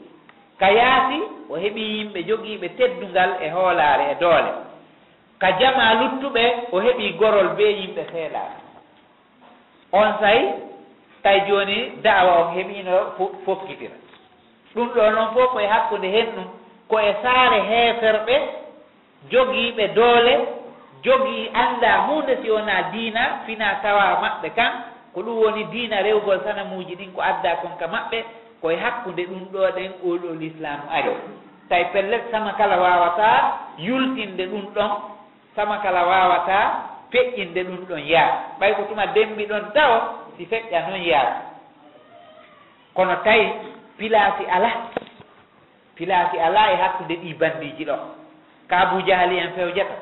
ka yaasi o heeɓi yimɓe jogiiɓe teddungal e hoolaare e doole. Ka jama luttuɓe o heeɓi gorol be yimɓe seeɗaare on sayi tawi jooni da'wa o heɓiino fokkitira. Ɗum ɗo noon fof koye hakkunde hen ɗum ko e saare heeferɓe jogiiɓe doole jogii annda hunde si wonaa diina fina tawa maɓɓe kan ko ɗum woni diina rewgol sanamuuji ɗin ko adda kon ka maɓɓe koye hakkunde ɗum ɗo ɗen oɗo l'islamu ari tawi pellet sama kala wawata yultinde ɗum ɗon sama kala wawata feƴƴinde ɗum ɗon yaa ɓay ko tuma dembi ɗon taw si feƴƴa noon yaa kono tawi pilasi ala filaaki alaa e hakkude ɗi bandiiji ɗo. Ka aboujahali en fewjata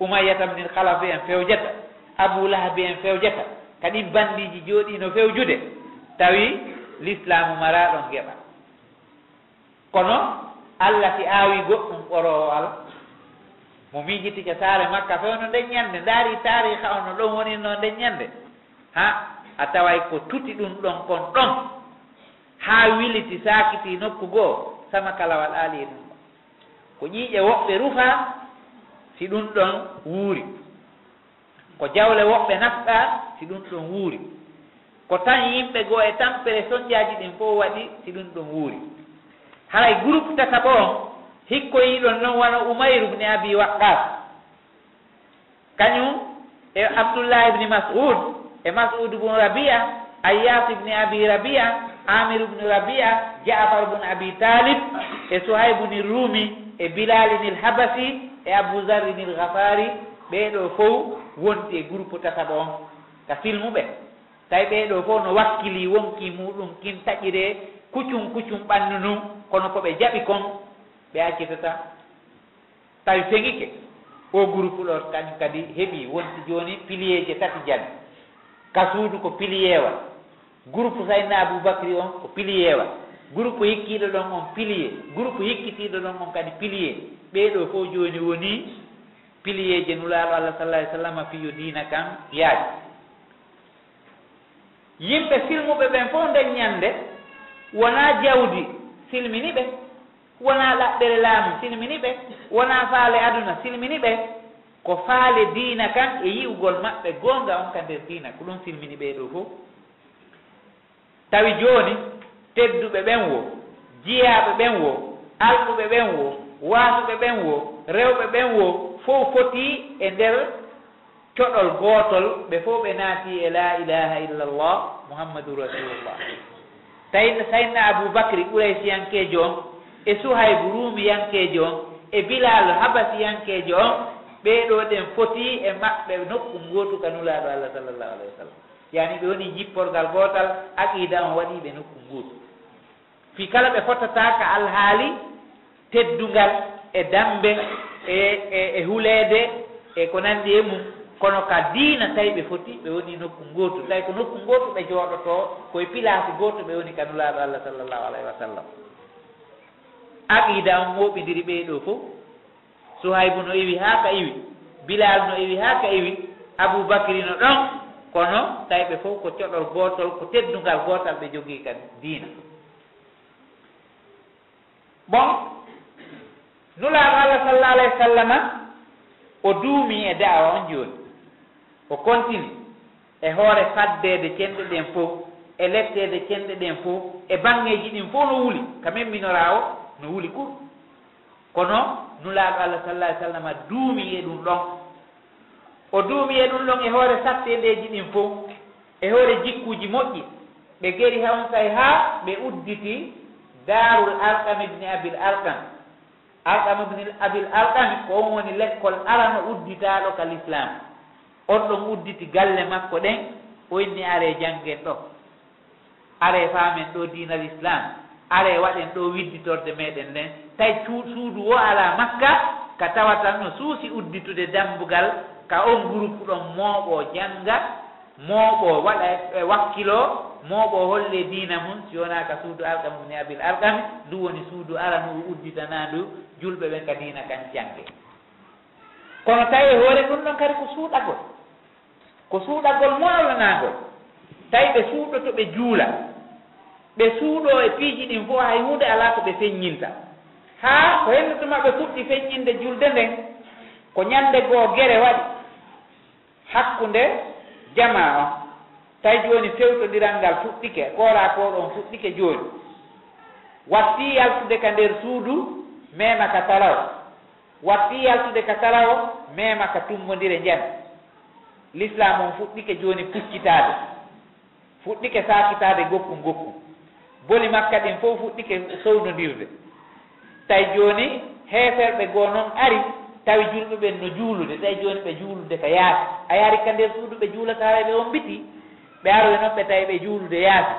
umayyata bnil halafe en fewjata abou lahabi en fewjata ka ɗin bandiiji jooɗiino fewjude tawi l'islamu mara ɗon geɓa. Kono allah si aawi goɗɗum ɓorowo ala mo miijitike saare makka fewno nden ñannde ndaari tariha ono ɗon woninno nden ñannde ha a taway ko tuti ɗum ɗon kon ɗon haa wiliti saakiti nokku goo sama kalawal aali e ɗum. Ko ƴiiƴe woɓɓe rufa si ɗum ɗon wuuri. Ko jawle woɓɓe nafɗa si ɗum ɗon wuuri. Ko tan yimɓe goo e tampere soñƴaji ɗin fof waɗi si ɗum ɗon wuuri. Haray groupe tataɓo on hikkoyiɗon noon wano umayru bne abi waqqas. Kañum e abdoullah ibni mas'ud e mas'ud bnu rabia ayyas ibni abi rabia amir ubnu rabia jafar bnu abi talib e sohaybuni rumi e bilalinil habasi e abouzarinil gafari ɓeɗo fof wonti e groupe tasaɓa on ka filmu ɓe. Tawi ɓeɗo fof no wakkili wonki muɗum kin taƴire kuccum kuccum ɓandu nu kono koɓe jaɓi kon ɓe accitata tawi feŋike o groupe ɗo kañum kadi heeɓi wonti joni pilier je tati jani. Ka suudu ko pilier wa. groupe sayna aboubacry on ko pilier wa. Groupe hikkiɗo ɗon on pilier. Groupe hikkitiɗo ɗon on kadi pilier. Ɓeeɗo fof joni woni pilier je nulaaɗo allah sallah alih w sallam fiyo dina kan yaaji. Yimɓe silmuɓe ɓen fof nden ñande wona jawdi silmini ɓe wona ɗaɓɓere laamu silmini ɓe wona faale aduna silmini ɓe ko faale diina kan e yi'ugol maɓɓe goonga on ka nder diina. Ko ɗum silmini ɓeeɗo fof. tawi jooni tedduɓe ɓen wo jiyaaɓe ɓen wo alɗuɓe ɓen wo waasuɓe ɓen wo rewɓe ɓen wo fof fotii e nder coɗol gootol ɓe fof ɓe naati e la ilaha illa llah muhammadou rasulullah tawi sayidna aboubacry ɓuray ɓuraysiyankejo on e suhaybu rumiyankejo on e bilal habasiyankejo on ɓeɗo ɗen foti e maɓɓe nokku gotu kanulaɗo allah sallllahu alayhi wa sallam. yani ɓe woni jipporgal gotal aqida on waɗiɓe nokku nguuɗu fi kala ɓe fottataka alhaali teddungal e dambe e e e huleede e ko nandi e mum. Kono ka diina tawi ɓe foti ɓe woni nokku gootu tawi ko nokku gootu ɓe jooɗoto koye pilasi gootu ɓe woni kanulaaɗo allah sallllahu alayhi wa sallam. Aqida on woɓidiri ɓeeɗo fof. Sohaybu no iwi haa ka iwi bilal no iwi haa ka iwi aboubacry no ɗon. kono tawɓe fof ko coɗol gootol ko teddungal gootal ɓe jogii kadi diina. Bon nulaaɗo allah sallah alayhi wa sallama o duumi e da'awa on jooni. O continue e hoore faddeede cenɗe ɗen fof e letteede cenɗe ɗen fof e baŋngeeji ɗin fof no wuli. Ka kamen minoraa o no wuli kur kono nulaaɗo allah sallah alih w sallama duumi e ɗum ɗon o duumi e ɗum ɗon e hoore satteɗeji ɗin fof e hoore jikkuji moƴƴi. Ɓe geri on kay haa ɓe udditi darul alqam ibni abil alkam alqam ibni abil alqam ko on woni lekkol arano udditaɗo ka l'islam on ɗon udditi galle makko ɗen o inni are janggen ɗo. Are faamen ɗo dinal islam are waɗen ɗo widditorde meɗen nden tawi suudu wo ala makka ka tawa tan no suusi udditude dambugal ka on groupe ɗon mooɓo jannga mooɓo waɗa e wakkilo mooɓo holle diina mum. Si wona ka suudu alkam ni abil alkami ndu woni suudu aranu udditanandu julɓe ɓen ka diina kan jangge kono tawi hoore ɗum ɗon kadi ko suuɗagol ko suuɗagol mawlanagol tawi ɓe suuɗoto ɓe juula ɓe suuɗo e piiji ɗin fof hay hunde ala ko ɓe feññinta. haa ko hendude maɓɓe fuɗɗi feƴƴinde julde nden ko ñande goo gere waɗi hakkunde jama on. Tawi jooni fewtoɗiral ngal fuɗɗike koora ko ɗon fuɗɗike jooni. Watti yaltude ka nder suudu mema ka talaw. Watti yaltude ka talaw mema ka tummodire njam l'islam on fuɗɗike jooni puccitaade. Fuɗɗike sakitade gokku gokku boli makka ɗin fof fuɗɗike sownodirde tawi joni heeferɓe goo noon ari tawi julɓe ɓen no juulude tawi jooni ɓe juulude ka yaasi. A yaari ka nder suudu ɓe juulata ɓe on biti ɓe aroye noon ɓe tawi ɓe juulude yaasi.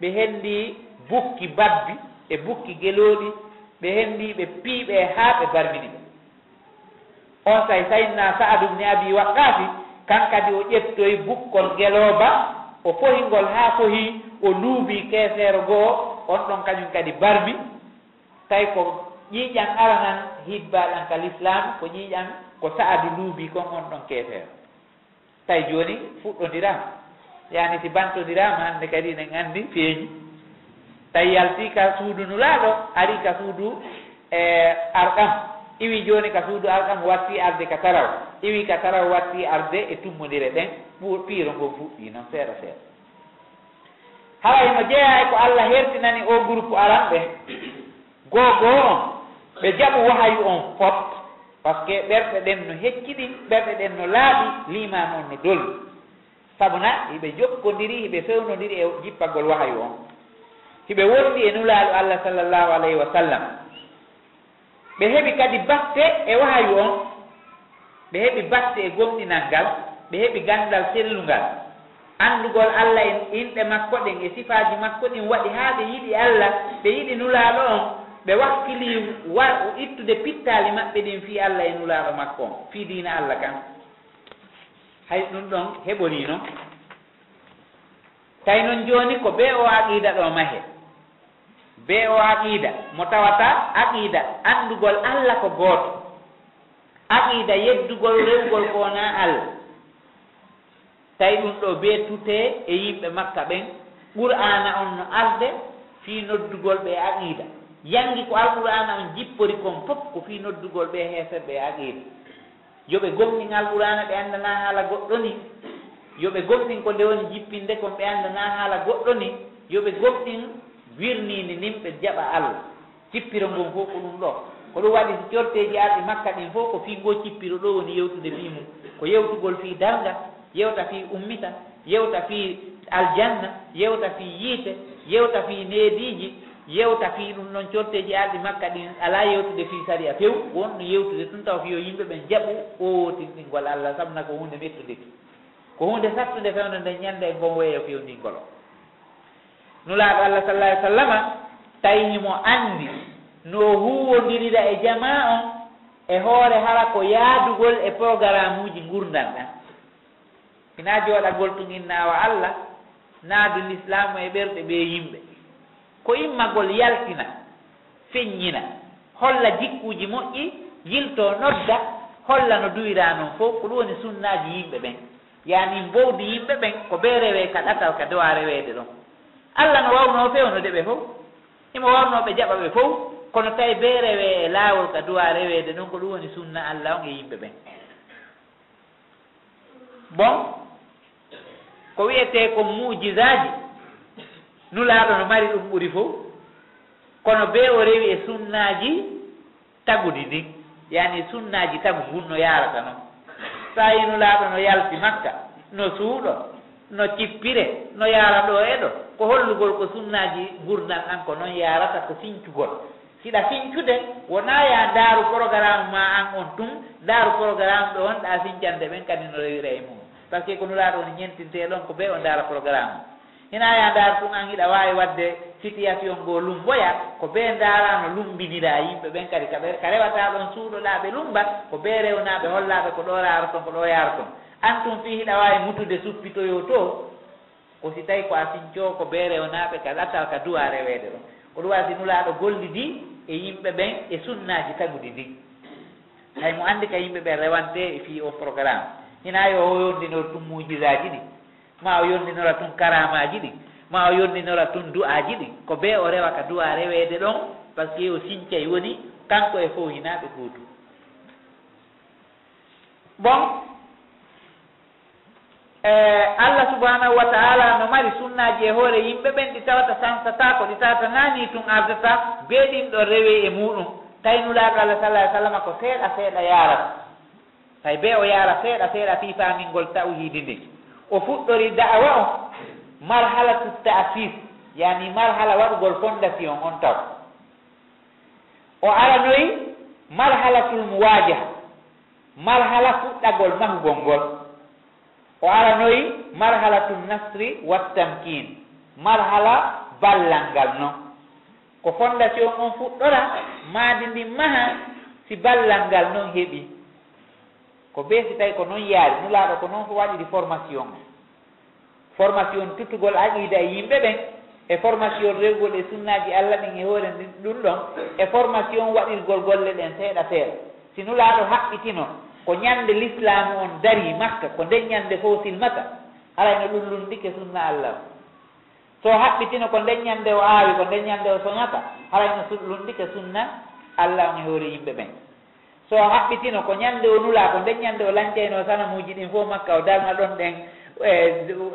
Ɓe henndi bukki babbi e bukki gelooɗi ɓe henndi ɓe piiɓe e haa ɓe barmini ɓe. On say sayinna saadum ni abi waqqafi kan kadi o ƴettoye bukkol gelooba o fohingol haa fohii o luubii keeseero goo on ɗon kañum kadi barmi. Tawi ko ƴiiƴam aranan hibbaɗan ka l'islam ko ƴiiƴam ko sa'adu luubi kon on ɗon keefeero tawi jooni fuɗɗondirama yaani si bantodirama hannde kadi nen anndi feeñi. Tawi yalti ka suudu nulaaɗo ari ka suudu e arɗam. Iwi jooni ka suudu arɗam watti arde ka taraw. Iwi ka taraw watti arde e tummodire ɗen piiro ngon fuɗɗi noon seeɗa seeɗa haray no jeeya e ko allah hertinani o groupe aranɓe goo goo on ɓe jaɓu wahayu on fop par ce que ɓerɗe ɗen no hecciɗi ɓerɗe ɗen no laaɓi liman on no dolli. Sabuna hiɓe jokkodiri hiɓe fewnodiri e jippagol wahayu on. Hiɓe wondi e nulaaɗo allah sallllahu alayhi wa sallam. Ɓe heɓi kadi batte e wahayu on. Ɓe heɓi batte e gomɗinal ngal. Ɓe heɓi gandal sellungal. Anndugol allah en inɗe makko ɗen e sifaaji makko ɗin waɗi haa ɓe yiɗi allah ɓe yiɗi nulaaɗo on. ɓe wakkili wa ittude pittaali maɓɓe ɗin fii allah e nulaaɗo makko on fii diina allah kan. Hay ɗum ɗon heɓonino tawi noon jooni ko be o aqiida ɗo mahe. Be o aqiida mo tawata aqiida anndugol allah ko gooto. Aqiida yeddugol rewgol ko wonaa allah. Tawi ɗum ɗo be tutee e yimɓe makka ɓen qur'ana on no arde fii noddugol ɓe aqiida. yangi ko alqur'ana on jippori kon fof ko fii noddugol ɓe heeferɓe aqiida yooɓe gomɗin alqur'ana ɓe anndana haala goɗɗo ni. Yooɓe gomɗin ko nde woni jippinde kon ɓe anndana haala goɗɗo ni. Yooɓe gomɗin wirninde nin ɓe jaɓa allah. Cippiro ngon fof ko ɗum ɗo. Ko ɗum waɗi corteji arɗi makka ɗin fof ko fii fiigo cippiro ɗo woni yewtude fii mum. Ko yewtugol fii darga yewta fii ummita yewta fii aljanna yewta fii yiite yewta fii neediiji yewta fii ɗum noon corteji arɗi makka ɗin ala yewtude fii saria few wonno yewtude tun taw fiyo yimɓe ɓen jaɓu owotinɗingol allah sabna ko hunde mettudeki ko hunde sattude fewno nde ñande e gon weeyo fewndingol nulaaɗo allah sallah ai sallama tawi anndi no huwondirira e jama on e hoore hara ko yaadugol e programme uji ngurdal ɗan ina jooɗagol tun innawa allah naadu l'islamu e ɓerɗe ɓe yimɓe. ko yimmagol yaltina feññina holla jikkuji moƴƴi yilto nodda holla no duwira noon fof ko ɗum woni sunnaji yimɓe ɓen. Yani mbowdi yimɓe ɓen ko ɓe rewe ka ɗatal ka dowa rewede ɗon. Allah no wawno fewnude ɓe fof imo wawnoɓe jaɓa ɓe fof kono tawi ɓe rewe e laawol ka dowa rewede ɗon ko ɗum woni sunna allah on e yimɓe ɓen. Bon ko wiyete ko mujisaji nulaaɗo no mari ɗum ɓuri fof kono be o rewi e sunnaji tagudi ndin yani sunnaji tagu gunno yarata noon sa yi nulaaɗo no yalti makka no suuɗo no cippire no yara ɗo e ɗo. Ko hollugol ko sunnaji gurdan an ko noon yarata ko fincugol. Siɗa fincude wona ya ndaaru programme ma an on tun. Ndaaru programme ɗo wonɗa fincande ɓen kadi no rewira e mum. Par ce que ko nulaaɗo woni on ñentinteɗon ko be o ndaara programme. hina ya ndaar tun an hiɗa wawi wadde situation go lumboya ko ɓe ndaarano lumbinira yimɓe ɓen kadi. Kaɓe ka rewata ɗon suuɗoɗaɓe lumba ko ɓe rewnaaɓe hollaaɓe ko ɗo raaro ton ko ɗo yaaro ton an tun fii hiɗa waawi mutude suppitoyo to ko si tawi ko a sincoo ko ɓe rewnaaɓe ka attaw ka duwa reweede ɗon. Oɗum wawi sinulaɗo gollidi e yimɓe ɓen e sunnaaji tagudi ndi. Hay mo andi ka yimɓe ɓe rewante e fii o programme. Hina yo hoyondino tummujisaji ɗi. ma o yondinora tun karamaji ɗi ma o yondinora tun du'aji ɗi ko be o rewa ka du'a reweede ɗon par ce que o sincay woni kanko e fof hinaɓe gootu bon e allah subahanahu wa taala no mari sunnaji e hoore yimɓe ɓen ɗi tawata sansata ko ɗi tawata nani tun ardata beeɗin ɗo rewi e muɗum. Taynulaɗo allah sallah ai sallam ko seeɗa seeɗa yarat tawi be o yara seeɗa seeɗa fi famingol tawhidi ndi o fuɗɗori da'wa o marhalatu tasis yani marhala waɗugol fondation on taw. O aranoyi marhalatul muwajaha marhala fuɗɗagol mahugol ngol. O aranoyi marhalatul nasri wattamkin marhala ballal ngal non ko fondation on fuɗɗora maadi ndi maha si ballal ngal non heɓi. ko beesi tawi ko noon yaari nulaaɗo ko noon waɗiri formation. Formation tuttugol aqida e yimɓe ɓen e formation rewgol e sunnaaji allah ɗin e hoore ɗum ɗon e formation waɗirgol golle ɗen seeɗa seeɗa. Si nulaaɗo haɓɓitino ko ñannde l'islamu on dari makka ko nden ñannde fof silmata arayno ɗullundike sunna allah. O so haɓɓitino ko nden ñannde o aawi ko nden ñannde o soñata arayno ɗullundike sunna allah on e hoore yimɓe ɓen so haɓɓitino ko ñande o nula ko nden ñande o lanceyno sanamuji ɗin fof makka o darna ɗon ɗen e,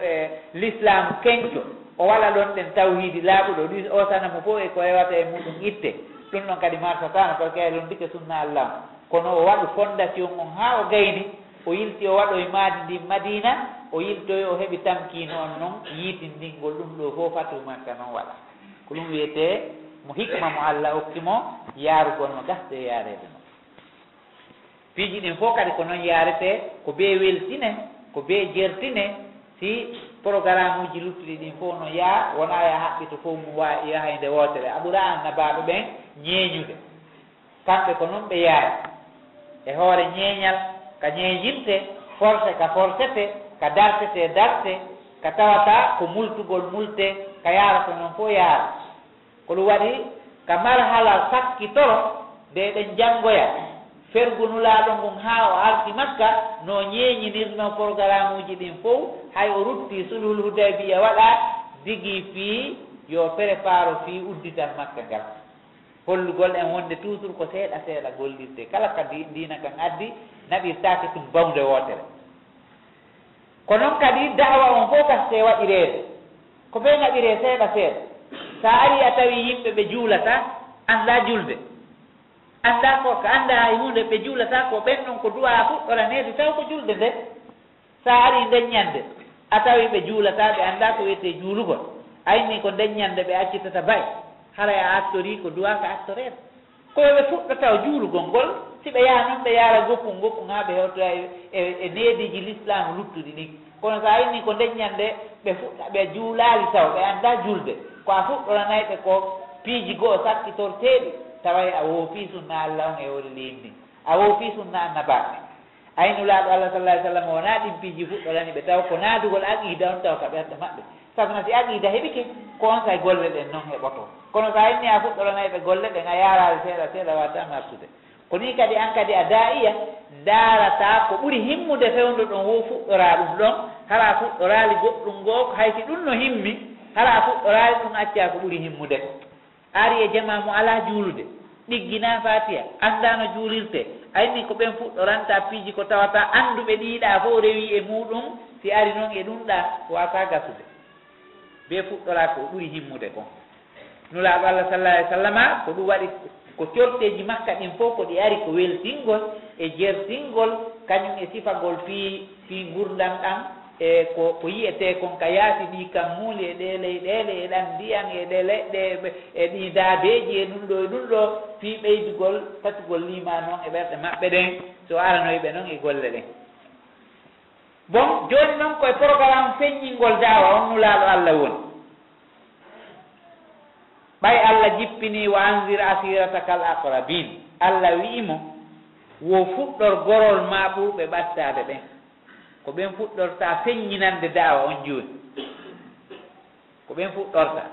e l'islam kenco. O wala ɗon ɗen tawhidi laaɓuɗo ɗi o sanamu fof e ko rewata e muɗum itte. Ɗum ɗon kadi marsatano kono kay ɗon ɗike sunna allah. Kono o waɗu fondation on ha o gayni o yilti o waɗoye maadi ndin madina o yiltoy o heɓi tamkino on noon yiitindingol ɗum ɗo fof fatu makka noon waɗa. Ko ɗum wiyete mo hikma mo allah hokkimo yaarugol no gasde yaarede noon piiji ɗin fof kadi ko noon yaarete ko bee weltine ko bee jertine si programme uji luttuɗi ɗin fof no yaa wona ya haɓɓito fof mum wa yaha e nde wootere aɓura annabaaɓe ɓen ñeeñude. Kamɓe ko noon ɓe yaari e hoore ñeeñal ka ñeeñinte forcé ka forcete ka dartete darte ka tawata ko multugol multe ka yaara noon fof yaara. Ko ɗum waɗi ka marhala sakkitoro nde ɗen janngoya. fergunulaaɗo ngon haa o arti makka no ñeeñinirno programme uji ɗin fof hay o rutti sulhul hudaybiya waɗa digi fii yo préparo fii udditan makka ngal. Hollugol en wonde toujours ko seeɗa seeɗa gollirde kala ka ndina kan addi naɓirtaake tum bawde wootere. Ko noon kadi dawa on fof kaste waɗireede ko ɓe naɓiree seeɗa seeɗa. So ari a tawi yimɓe ɓe juulata annda julde annda ko ko annda hay hunde ɓe juulata ko ɓen ɗon ko duwa fu taw ko julde nde sa ari ndeññande. A tawi ɓe juulata ɓe annda ko wiyete juulugol ayni ko ndeññande ɓe accitata bay. Hara a attori ko duwa ko attorede koyoɓe fuɗɗotaw juulugol ngol si ɓe yaha noon ɓe yaara goppul goppul ha ɓe hewtoya e, e, e neediji l'islam luttuɗi ɗi kono so ayni ko ndeññande ɓe fuɗɗa ɓe juulaali taw ɓe annda julde. Ko a fuɗɗoranayɓe ko piiji goo sakkitorteeɗi tawa a woofi sunna allah on e wori limni a woofi sunna annabaɓe aynulaaɗo allah sallah ai sallam wona ɗin piiji fuɗɗorani ɓe taw ko naadugol aqida on taw ka ɓerɗe maɓɓe. Sabu no si aqida heɓike ko on say golle ɗen noon heɓoto. Kono so a a fuɗɗoranayi ɓe golle ɗen a yarade seeɗa seeɗa watan martude ko ni kadi an kadi a daa'iya ndaarata ko ɓuri himmude fewndo ɗon wo fuɗɗora ɗum ɗon hara fuɗɗoraali goɗɗum ngoo haysi ɗum no himmi hara fuɗɗoraali ɗum acca ko ɓuri himmude. ko ari e jama mo ala juulude. Ɗiggina fatiya anndano juulirte. Ayni ko ɓen fuɗɗoranta piiji ko tawata annduɓe ɗiɗa fof rewi e muɗum si ari noon e ɗumɗa wata gasude. Be fuɗɗora ko ɓuri himmude kon. Nulaaɓo allah sallah alih sallama ko ɗum waɗi ko corteji makka ɗin fof ko ɗi ari ko weltingol e jertingol kañum e sifagol fi fi gurdam ɗam. e ko ko yiyete kon ka yaati ɗi kam muuli e ɗe leyɗele e ɗan ndiyan e ɗe leɗɗe e ɗi daabeeji e ɗum ɗo e ɗum ɗo fii ɓeydugol fattugol lima noon e ɓerɗe maɓɓe ɗen. So aranoyɓe noon e golle ɗen. Bon jooni noon koye programme feññingol dawa on nulaaɗo allah woni. Ɓay allah jippini wa anzir asirataka al aqrabin allah wi'imo wo fuɗɗor gorol ma ɓuuɓe ɓattaade ɓen. ko ɓen fuɗɗorta feññinande daawa on jooni. Ko ɓen fuɗɗorta.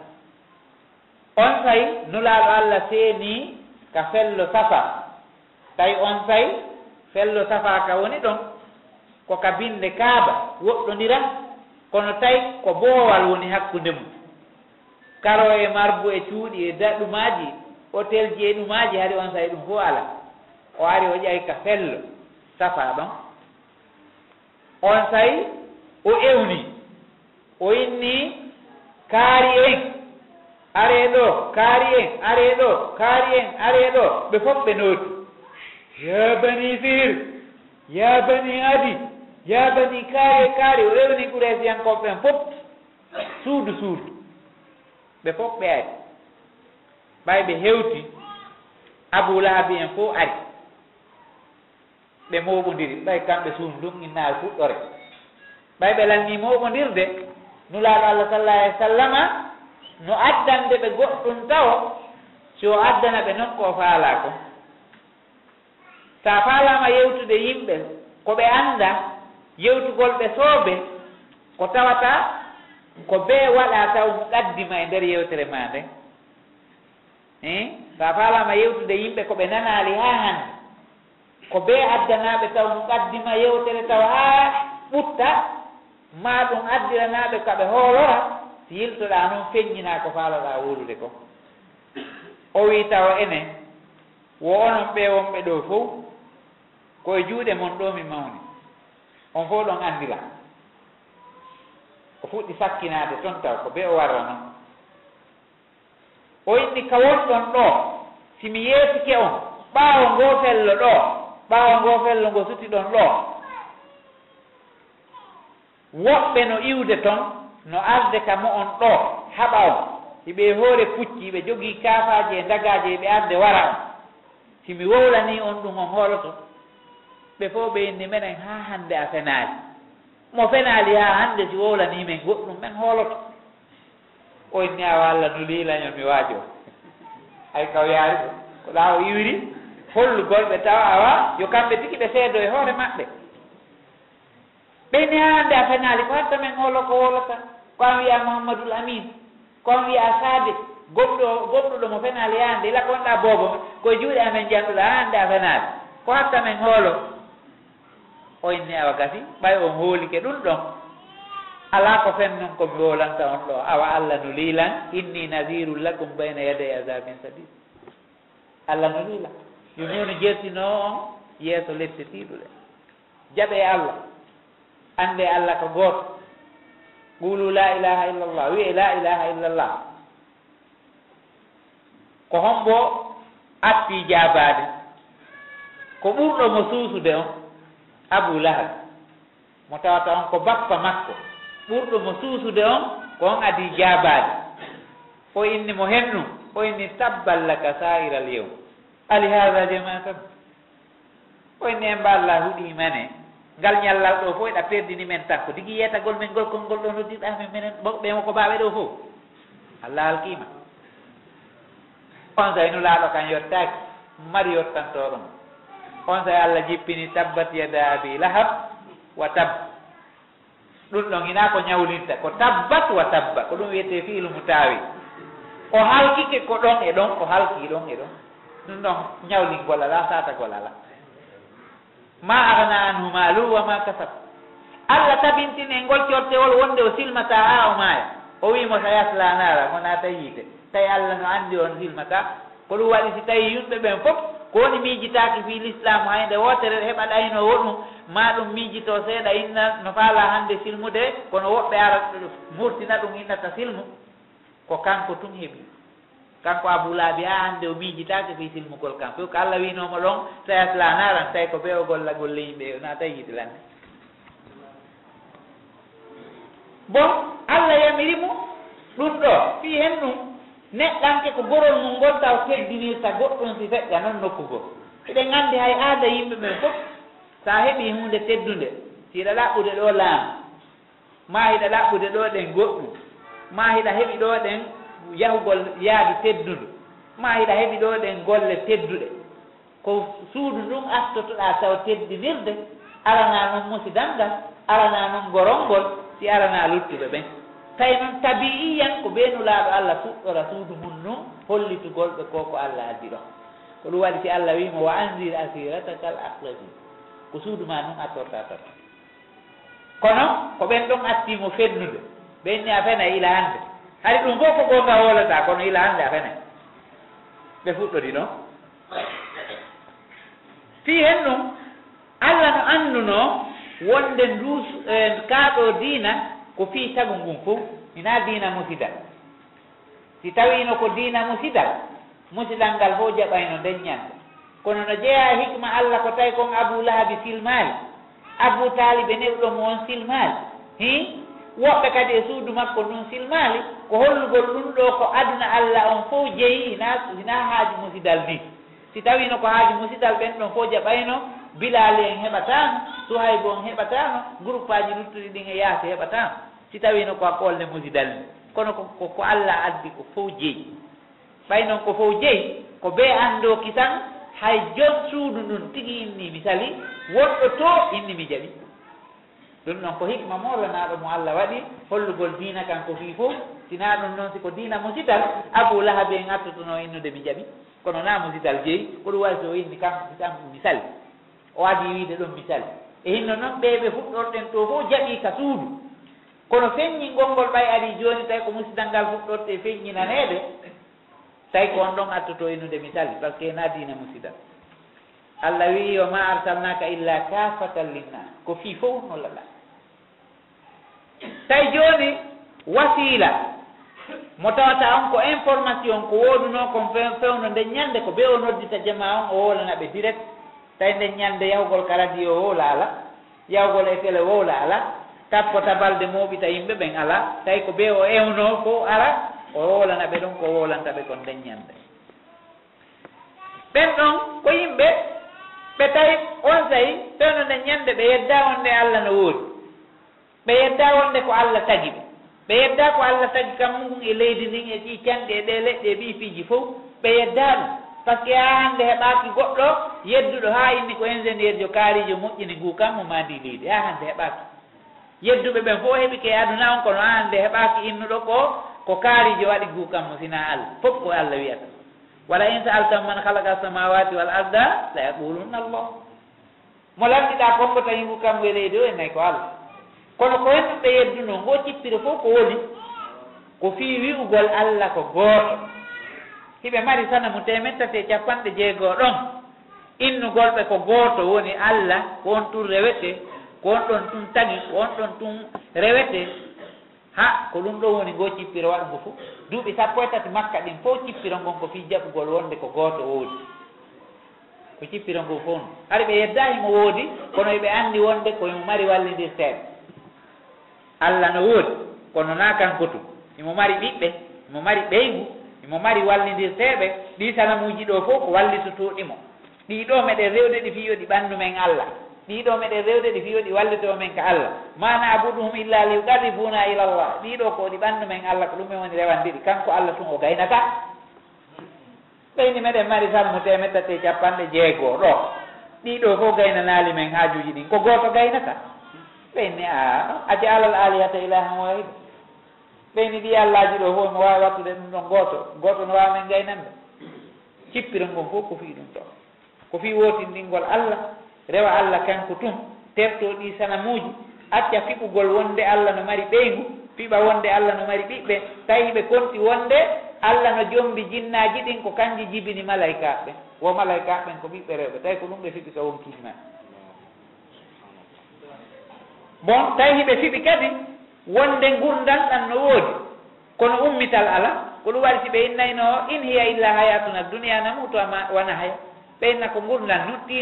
On say nulaaɗo allah seeni ka fello safa. Tawi on say fello safa ka woni ɗon ko ka binde kaaba woɗɗondira kono tawi ko boowal woni hakkunde mum. Karo e marbu e cuuɗi e daɗɗumaaji hôtel ji e ɗumaaji hari on say ɗum fof ala o ari o ƴawi ka fello safa ɗon. on sayi o ewni o inni kaari en are ɗo kaari en are ɗo kaari en are ɗo ɓe fof ɓe noodi ya bani sir ya bani adi ya bani kaari kaari o ewni kuresiyankoɓɓen fof suudu suudu. Ɓe fof ɓe ari. Ɓay ɓe hewti abou lahabi en fof ari. ɓe moɓodiri. Ɓay kamɓe suum ɗum innaal fuɗɗore. Ɓay ɓe lanni moɓodirde nulaaɗo allah sallah alih w sallama no addande ɓe goɗɗum tawo si o addana ɓe noon ko faalaa ko so a faalama yewtude yimɓe ko ɓe annda yewtugol ɓe soobe ko tawata ko bee waɗa taw mo ɗaddima e nder yewtere ma nde i so a faalama yewtude yimɓe ko ɓe nanaali haa hannde. ko be addanaɓe taw ɗum addima yewtere taw haa ɓutta ma ɗum addiranaɓe kaɓe hoolora si yiltoɗa noon feññina ko faaloɗa wolude ko. O wi tawa ene wo onon ɓe wonɓe ɗo fof koye juuɗe mon ɗo mi mawni. On fof ɗon anndira o fuɗɗi sakkinade toon taw ko be o warra noon o inni ka wonɗon ɗo simi yeesike on ɓaawo ngo fello ɗo. ɓaawa ngo fello ngo suti ɗon ɗo. Woɓɓe no iwde toon no arde ka mo on ɗo haɓa on hiɓe hoore pucci ɓe jogii kaafaji e dagaji ɓe arde wara on. Himi wowlani on ɗum on hooloto. Ɓe fof ɓe inni menen haa hannde a fenaali. Mo fenaali haa hannde si wowlani men goɗɗum men hooloto. O inni awa allah no liilañon mi waaji o hay kaw yaari ko ɗaa o iwri hollugolɓe tawa awa yo kamɓe tigi ɓe seedo e hoore maɓɓe. Ɓeyne hande a kañaali ko hatta men hoolo ko wolata ko an wiya mouhammadoul amin ko an wiya saade gomɗo gomɗuɗo mo fenaali yahande ila konɗa boobo koye juuɗe amen janɗuɗo hande a fenaali. Ko hatta men hoolo. O inni awa gasi ɓay on hoolike ɗum ɗon. Ala ko fen noon komi wolanta on ɗo. Awa allah no liilan inni nadiru lakum bayna yaday azabin sabil allah no liilan yo niwni jertino on yeeso lettetiɗuɗe jaɓe allah ande allah ko gooto. Qulu la ilaha illallah wiye la ilaha illallah. Ko hombo appi jabade ko ɓurɗo mo suusude on abou lahab. Mo tawata on ko bappa makko. Ɓurɗo mo suusude on ko on adi jabade o inni mo hennu o inni tabballaka sa'iral yewm ali haha jamatan inni en mballa allah huuɗimane ngal ñallal ɗo fof eɗa perdini men takko. Digui yeetagol men ngol konngol ɗo noddirɗamen menen ɓemo ko mbaɓe ɗo fof. Allah halkima on sayno laaɗo kan yottaki mari yottantoɗon. On say allah jippini tabbat yada abi lahab wa tab. Ɗum ɗon ina ko ñawlinta ko tabbat wa tabba ko ɗum wiyete fiilu mu taawi. O halkike ko ɗon e ɗon o halki ɗon e ɗon. ɗum noon ñawligol ala satagol ala ma agna anhu malu wa ma kasab. Allah tabintine ngol cortewol wonde o silmata ha o maaya. O wimo sa yasla nara gona naata yiite tawi allah no anndi on silmata. Ko ɗum waɗi si tawi yumɓe ɓen fof ko woni miijitaki fi l'islamu hayde wotere heɓa ɗayno ɗum ma ɗum miijito seeɗa inna no faala hannde silmude kono woɓɓe ara murtina ɗum innata silmu. Ko kanko tun heɓi. kanko aboulabi ha hande o miijitake ko silmugol kan fof ko allah winomo ɗon tawi asla naran tawi ko ɓewo golla golle yimɓe na tawi yiɗilande. Bon allah yamiri mo ɗum ɗo fi hen ɗum neɗɗanke ko gorol mum ngol taw teddinirta goɗɗum si feƴƴa noon nokkugo. Eɗen gandi hay aada yimɓe ɓen fof sa heɓi hunde teddude siɗa ɗaɓɓude ɗo laamu ma hiɗa ɗaɓɓude ɗo ɗen goɗɗum ma hiɗa heɓi ɗo ɗen yahugol yaadu teddudu ma hiɗa heɓi ɗo ɗen golle tedduɗe. Ko suudu ndun artotoɗa taw teddinirde arana noon musidangal arana noon gorongol si arana luttuɓe ɓen. Tawi noon tabi'iyan ko ɓeenulaaɗo allah fuɗɗora suudu mum ndun hollitugolɓe ko ko allah addi ɗon. Ko ɗum waɗi si allah wiima wa andir asiratakal al ko suudu ma ndun attorta tan kono ko ɓen ɗon attimo fennude ɓenni a fena ila hannde. hari ɗum fof ko gonga wolata kono ila hande a fene. Ɓe fuɗɗori fuɗɗodino fi hen ɗum allah no annduno wonde ndus e, kaaɗo diina ko fi tagu ngun fof ina diina musidal si tawino ko diina musidal musidal ngal fof jaɓayno nden ñande kono no jeeya hikma allah ko tawi kon abou lahabi silmaali abou talibe newɗomo on silmaali hi? woɓɓe kadi e suudu makko ɗum silmaali ko hollugol ɗum ɗo ko aduna allah on fof jeeyi ina ina haaji musidal ni si tawino ko haaji musidal ɓen ɗon fof jaɓayno bilali en heɓatano suhaybo on heɓatano groupe aji luttuɗi ɗin e yaasi heɓatano si tawino ko hakkolle musidal ni kono ko allah addi ko fof jeeyi. Ɓay noon ko fof jeeyi ko be anndo kisan hay jon suudu ndun tigi inni mi sali woɗɗo to inni mi jaɓi. ɗum noon ko hikma molanaɗo mo allah waɗi. Hollugol diina kan ko fii fof. Sina ɗum noon siko diina musital. Abou lahabi en artotono innude mi jaɓi. Kono na musital jeeyi ko ɗum wawi so inni kam kam misali. O adi wiide ɗon misali. E hinno noon ɓeɓe fuɗɗorɗen to fof jaɓi ka suudu. Kono feññi gonngol ɓay ari joni tawi ko musidal ngal fuɗɗorte feññinaneede tawi ko on ɗon attoto innude misali par ce que na diina musidal allah wi yo ma arsalnaka illa kafatan linnas. Ko fii fof nollalah tawi joni wasila. Mo tawata on ko information ko woduno kon fewno nde ñande ko ɓe o noddita jama on o wolanaɓe direct. Tawi nde ñande yahugol ka radio o laala yahugol e télé o laala tappota balde moɓita yimɓe ɓen ala tawi ko ɓe o ewno fo ala o wolana ɓe ɗon ko wolanta ɓe kon nden ñande. Ɓen ɗon ko yimɓe ɓe tawi on sayi fewno nde ñande ɓe yedda on nde allah no woodi ɓe yedda wonde ko allah tagi ɓe. Ɓe yedda ko allah tagi kam kammugum e leydi ndin e ɗi canɗi e ɗe leɗɗe e ɓi piiji fof ɓe yedda ɗum. Par ce que ha hande heɓaki goɗɗo yedduɗo ha inni ko ingénieur jo kaarijo moƴƴini ngu kam mo mandi leydi. Ha hande heɓaki. Yedduɓe ɓen fof heeɓi ke aduna on kono ha hande heɓaki innuɗo ko ko kaarijo waɗi ngu kam mo sina allah. Fof ko allah wiyata. Wala in saaltam man halaka samawati wal arda la yaqulunna allah. Mo lamɗiɗa kombo tawi ngu kammo e leydi o e nayi ko allah. kono ko wettuɓe yedduno ngo cippire fof ko woni ko fii wi'ugol allah ko gooto. Hiɓe mari sana mu temet tati e capanɗe jeegoo ɗon. Innugolɓe ko gooto woni allah ko on tun rewete ko on ɗon tun tagi ko on ɗon tun rewete. Ha ko ɗum ɗo woni ngo cippiro waɗugo fof. Duuɓi sappo e tati makka ɗin fof cippiro ngon ko fii jaɓugol wonde ko gooto woodi. Ko cippiro ngo fof no. Ari ɓe yeddahimo woodi kono eɓe anndi wonde koyemo mari wallidirteeɓe allah no woodi kono na kankotu imo mari ɓiɓɓe imo mari ɓeygu imo mari wallidirteeɓe ɗi sanamuji ɗo fof ko wallitotoɗimo ɗiɗo meɗen rewde ɗi fiyo ɗi ɓanndu men allah. Ɗiɗo meɗen rewde ɗi fiyo ɗi wallito men ka allah. Mana abuduhum illa liuqarribuna ila llah ɗiɗo ko ɗi ɓanndu men allah ko ɗum men woni rewandiɗi kanko allah tun o gaynata? Ɓeyni meɗen mari sammu temettate capanɗe jeegoo ɗo ɗiɗo fof gaynanaali men haajuji ɗin. Ko gooto gaynata? ɓeyni a ajalal alihata ilahan wahida ɓeyni ɗi allaji ɗo fof no wawi wattude ɗum ɗon goto goto no wawi men gaynande cippira ngon fof ko fii ɗum ɗo. Ko fii wotindingol allah rewa allah kanko tum terto ɗi sanamuji acca fiɓugol wonde allah no mari ɓeygu fiɓa wonde allah no mari ɓiɓɓe tawi ɓe konti wonde allah no jombi jinnaji ɗin ko kanji jibini malaykaɓe wo malaykaɓen ko ɓiɓɓe rewɓe tawi ko ɗum ɓe fiɓi ka wonkiji ma bon tawi hiɓe fiɓi kadi wonde gurdan ɗan no woodi. Kono ummital ala ko ɗum waɗi si ɓe innayno in hiya illa hayatuna duniya namuto ama wona haya. Ɓeyna ko gurdan nuɗɗi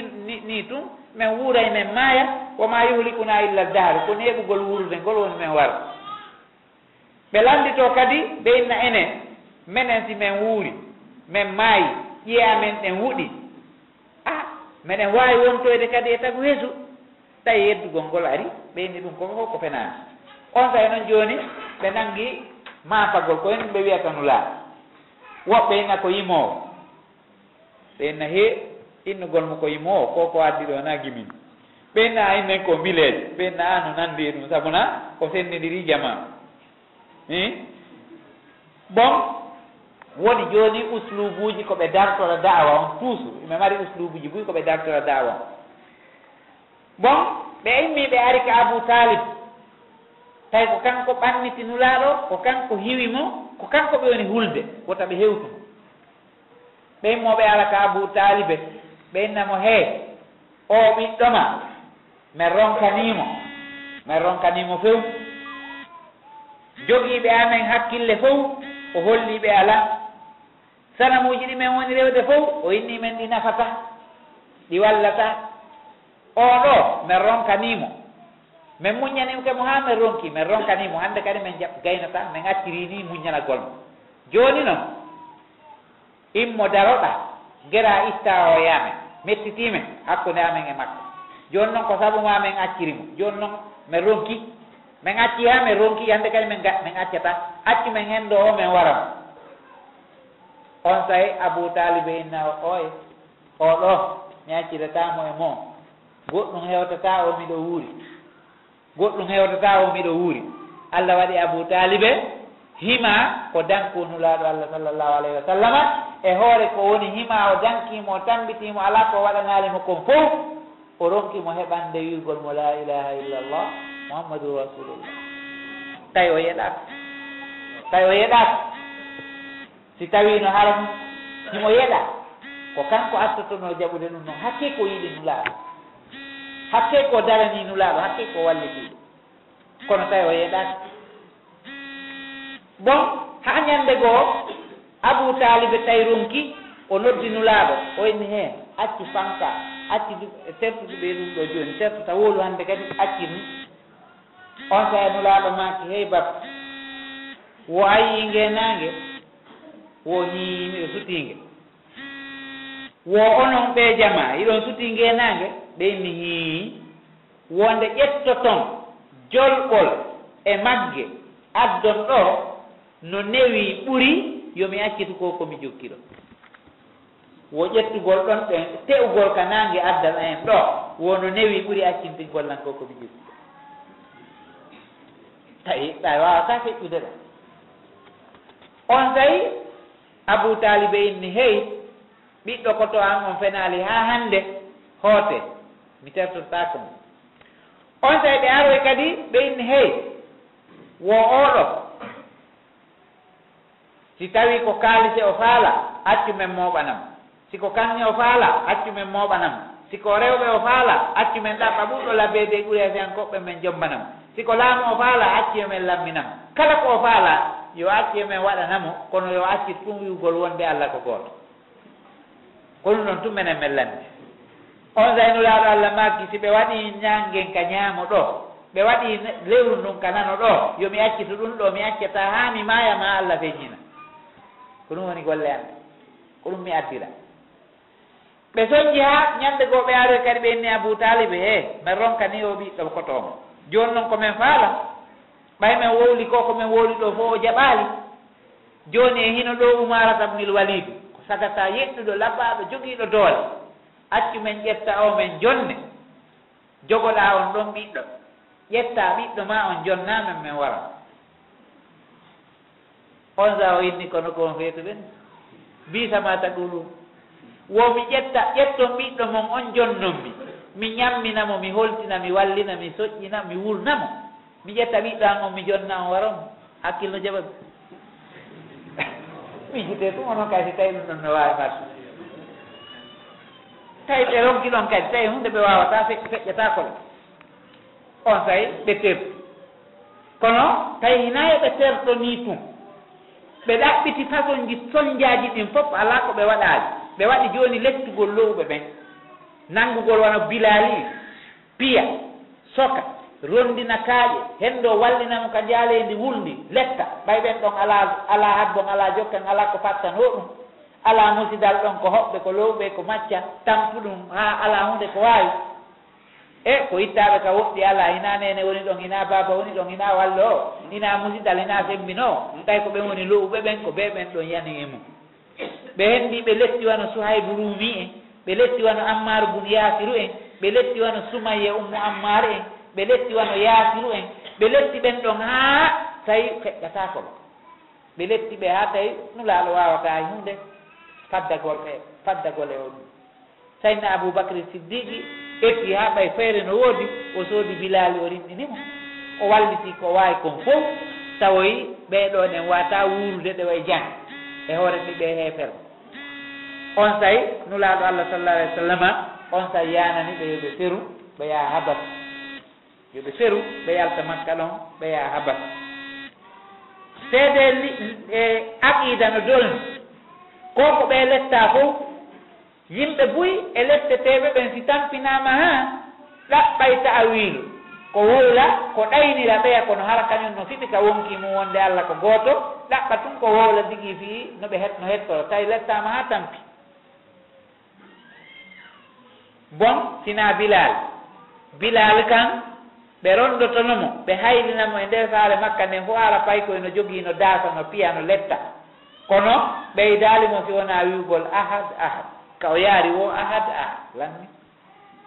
ni tun min wuuray min maaya woma yuhlikuna illa dahru ko neɓugol wuurde ngol woni min wara ɓe landito kadi ɓe enen minen si min wuuri min maayi ƴeeya men ɗen wuɗi. Ah, A meɗen wawi wontoyde kadi e tagu heesu. tawi yeddugol ngol ari ɓeyni ɗum koko fof ko fenani. On sa noon joni ɓe nangi mafagol ko enen ɓe wiyata nulaa woɓɓe inna ko yimowo ɓe inna he innugol mo ko yimowo ko ko addi ɗo na gimin. Ɓe inna a innen ko mileje ɓe inna a no nandi e ɗum sabuna ko sennidiri jama i bon woni joni uslubuji koɓe dartora dawa on toujours. Ɓe mari uslubuji buy koɓe dartora dawa on. bon ɓe immi ɓe ari ka abou talib. Tawi ko kanko ɓanniti nulaaɗo ko kanko hiwi mo ko kanko ɓe woni hulde wota ɓe hewtumo ɓe immoɓe ala ka abou talibe. Ɓe innamo he o ɓiɗɗoma min ronkanimo min ronkanimo few. Jogiiɓe amen hakkille fof o holliɓe ala. Sanamuji ɗi men woni rewde fof o inni men ɗi nafata ɗi wallata. oɗo min ronkanimo min muñanimo mo ha min ronki min ronkanimo hande kadi min jaɓ gaynata min accirini muñanagol mo. Joni noon immo daroɗa gera itta o yamen mettitimen hakkude amen e makko. Joni noon ko saabu ma min accirimo joni noon min ronki min acci ha min ronki hande kadi min min accata acci min hen ɗo o min waramo on sayi abou talibe inna o oye oɗo mi accidatamo e mon goɗɗum hewtata o miɗo wuuri. Goɗɗum hewtata o miɗo wuuri. Allah waɗi abou talibe hima ko dankunulaɗo allah sallllahu alayhi wa sallama. E hoore ko woni hima o dankimo o tambitimo ala ko waɗanalimo kon fof o ronkimo heɓande wirgol mo la ilaha illallah muhammadou rasulullah. Tawi o yeɗaka tawi o yeɗaka si tawino haram himo yeɗa ko kanko attotono jaɓude ɗum noon hakke ko yiɗi nulaaɗo hakke ko darani nulaaɗo hakke ko wallitiɗo kono tawi o yeɗaki bon ha ñande goo abou talibe tawi ronki o noddi nulaaɗo. O inni heen acci fanka acci sertuɗuɓe ɗum ɗo jooni sertuta wolu hannde kadi acci ni. On saha nulaaɗo maaki hey baba wo ayi ngeenaange wo hiimi ɗo sutiinge wo onon ɓe jama iɗon sutii ngeenaange ɓeyni hii wonde ƴettoton jolɓol e magge. Addon ɗo no newi ɓuri yomi accitu ko komi jokkiɗo wo ƴettugol ɗon ɗen te'ugol ka nange addal en ɗo wono newi ɓuri accintigol nan ko komi jokkiɗo tawi ɗa wawata feƴƴude ɗo on tawi abou talibe inni hey ɓiɗɗo koto an on fenali ha hande hoote. mi tertotako mo on sayi ɓe aroy kadi ɓe inni hey wo oɗo si tawi ko kaalise o faala accu men moɓanam siko kanni o faala accu men moɓanam siko rewɓe o faala accu men ɗaɓɓa. Ɓuɗɗo labbede ɓuriyasi an koɓɓe men jombanam siko laamu o faala accu e men lamminam. Kala ko o faala yo acci e men waɗanamo kono yo acci ɗum wiwgol wonde allah ko gooto kono noon tum menen men lamdi on zaynulaaɗo allah makkisi ɓe waɗi ñangen ka ñaamo ɗo ɓe waɗi lewru ndun ka nano ɗo yomi accitu ɗum ɗo mi accata haa mi maaya ma allah feññina. Ko ɗum woni golle ande ko ɗum mi addira. Ɓe soñji ha ñande goo ɓe aroy kadi ɓe inni abou talibe he eh, min ronka ni o ɓiɗɗo koto omo joni noon komin faala ɓay men wowli ko komin wowli ɗo fof o jaɓaali. Jooni e hino ɗo umarata bnil walidu ko sagata yeɗɗuɗo labbaɗo jogiiɗo doole. accu men ƴetta o men jonne. Jogoɗaa on ɗon ɓiɗɗo. Ƴetta ɓiɗɗo ma on jonnaamen min wara. On sa o inni kono ko on feetu ɓen. Bisama taqulu womi ƴetta ƴetton ɓiɗɗo mon on jonnommi mi ñamminamo mi holtina mi wallina mi soƴƴina mi wurnamo. Mi ƴetta ɓiɗɗo an on mi jonna on waron hakkillo jaɓa mi hite ɗum onon kay si tawi ɗum ɗon no wawi marde tawi ɓe ronki ɗon kadi tawi hunde ɓe wawata feƴƴata kono on tawi ɓe tertu kono tawi hinaye ɓe terto ni tun ɓe ɗaɓɓiti façon ji soñjaji ɗin fof ala ko ɓe waɗali ɓe waɗi joni lettugol lowɓe ɓen nanngugol wona bilali piya soka rondina kaaƴe henndo wallinamo ka jaaledi wulndi letta. Ɓay ɓen ɗon ala ala hadbon ala jokken ala ko fattan ho ɗum. ala musidal ɗon ko hoɓɓe ko lowɓe ko macca tampu ɗum ha ala hunde ko waawi. E ko ittaɓe ka woɗɗi ala hina nene woni ɗon hina baba woni ɗon hina wallo o hina musidal hina sembino. Tawi ko ɓen woni lowɓe ɓen ko ɓe ɓen ɗon yani e mum ɓe henndi ɓe letti wano suhaybu rumi en ɓe letti wano ammaru bun yasiru en ɓe letti wano sumaye ummu ammare en ɓe letti wano yasiru en ɓe letti ɓen ɗon haa tawi heƴƴatakoɓe ɓe. Letti ɓe haa tawi nulaaɗo wawa ka hunde. faddagol eh, e faddagol e o ɗum sayna aboubacry siddiqui etti ha ɓay feere no woodi o soodi bilali o rinɗinimo o walliti ko wawi kon fof tawoyi ɓeɗon nen wata wurude ɗe way jang e hoore ɓiɓe hefer on say nulaaɗo allah sallallahu alih w sallam on say yanani ɓe yoɓe feru ɓe yaha habas yoɓe feru ɓe yalta makka ɗon ɓe yaha habas seede e, e aqida no dolni ko ko ɓe letta fof yimɓe boyi e letteteɓe ɓen si tampinama ha ɗaɓɓay ta'a wiilu. Ko wowla ko ɗaynira ɓeya kono hara kañum no fiɓi ka wonki mum wonde allah ko gooto ɗaɓɓa tun ko wowla digi fi no ɓe hetno hettoro. Tawi lettama ha tampi. Bon sina bilal. Bilal kan ɓe rondotonomo ɓe haylinamo e nder saare makka nden fo ara pay koyno jogiino daasa no piya no letta. kono ɓeydali mo si wona wiwgol ahad ahad. Ka o yaari wo ahad ahad. Lanni?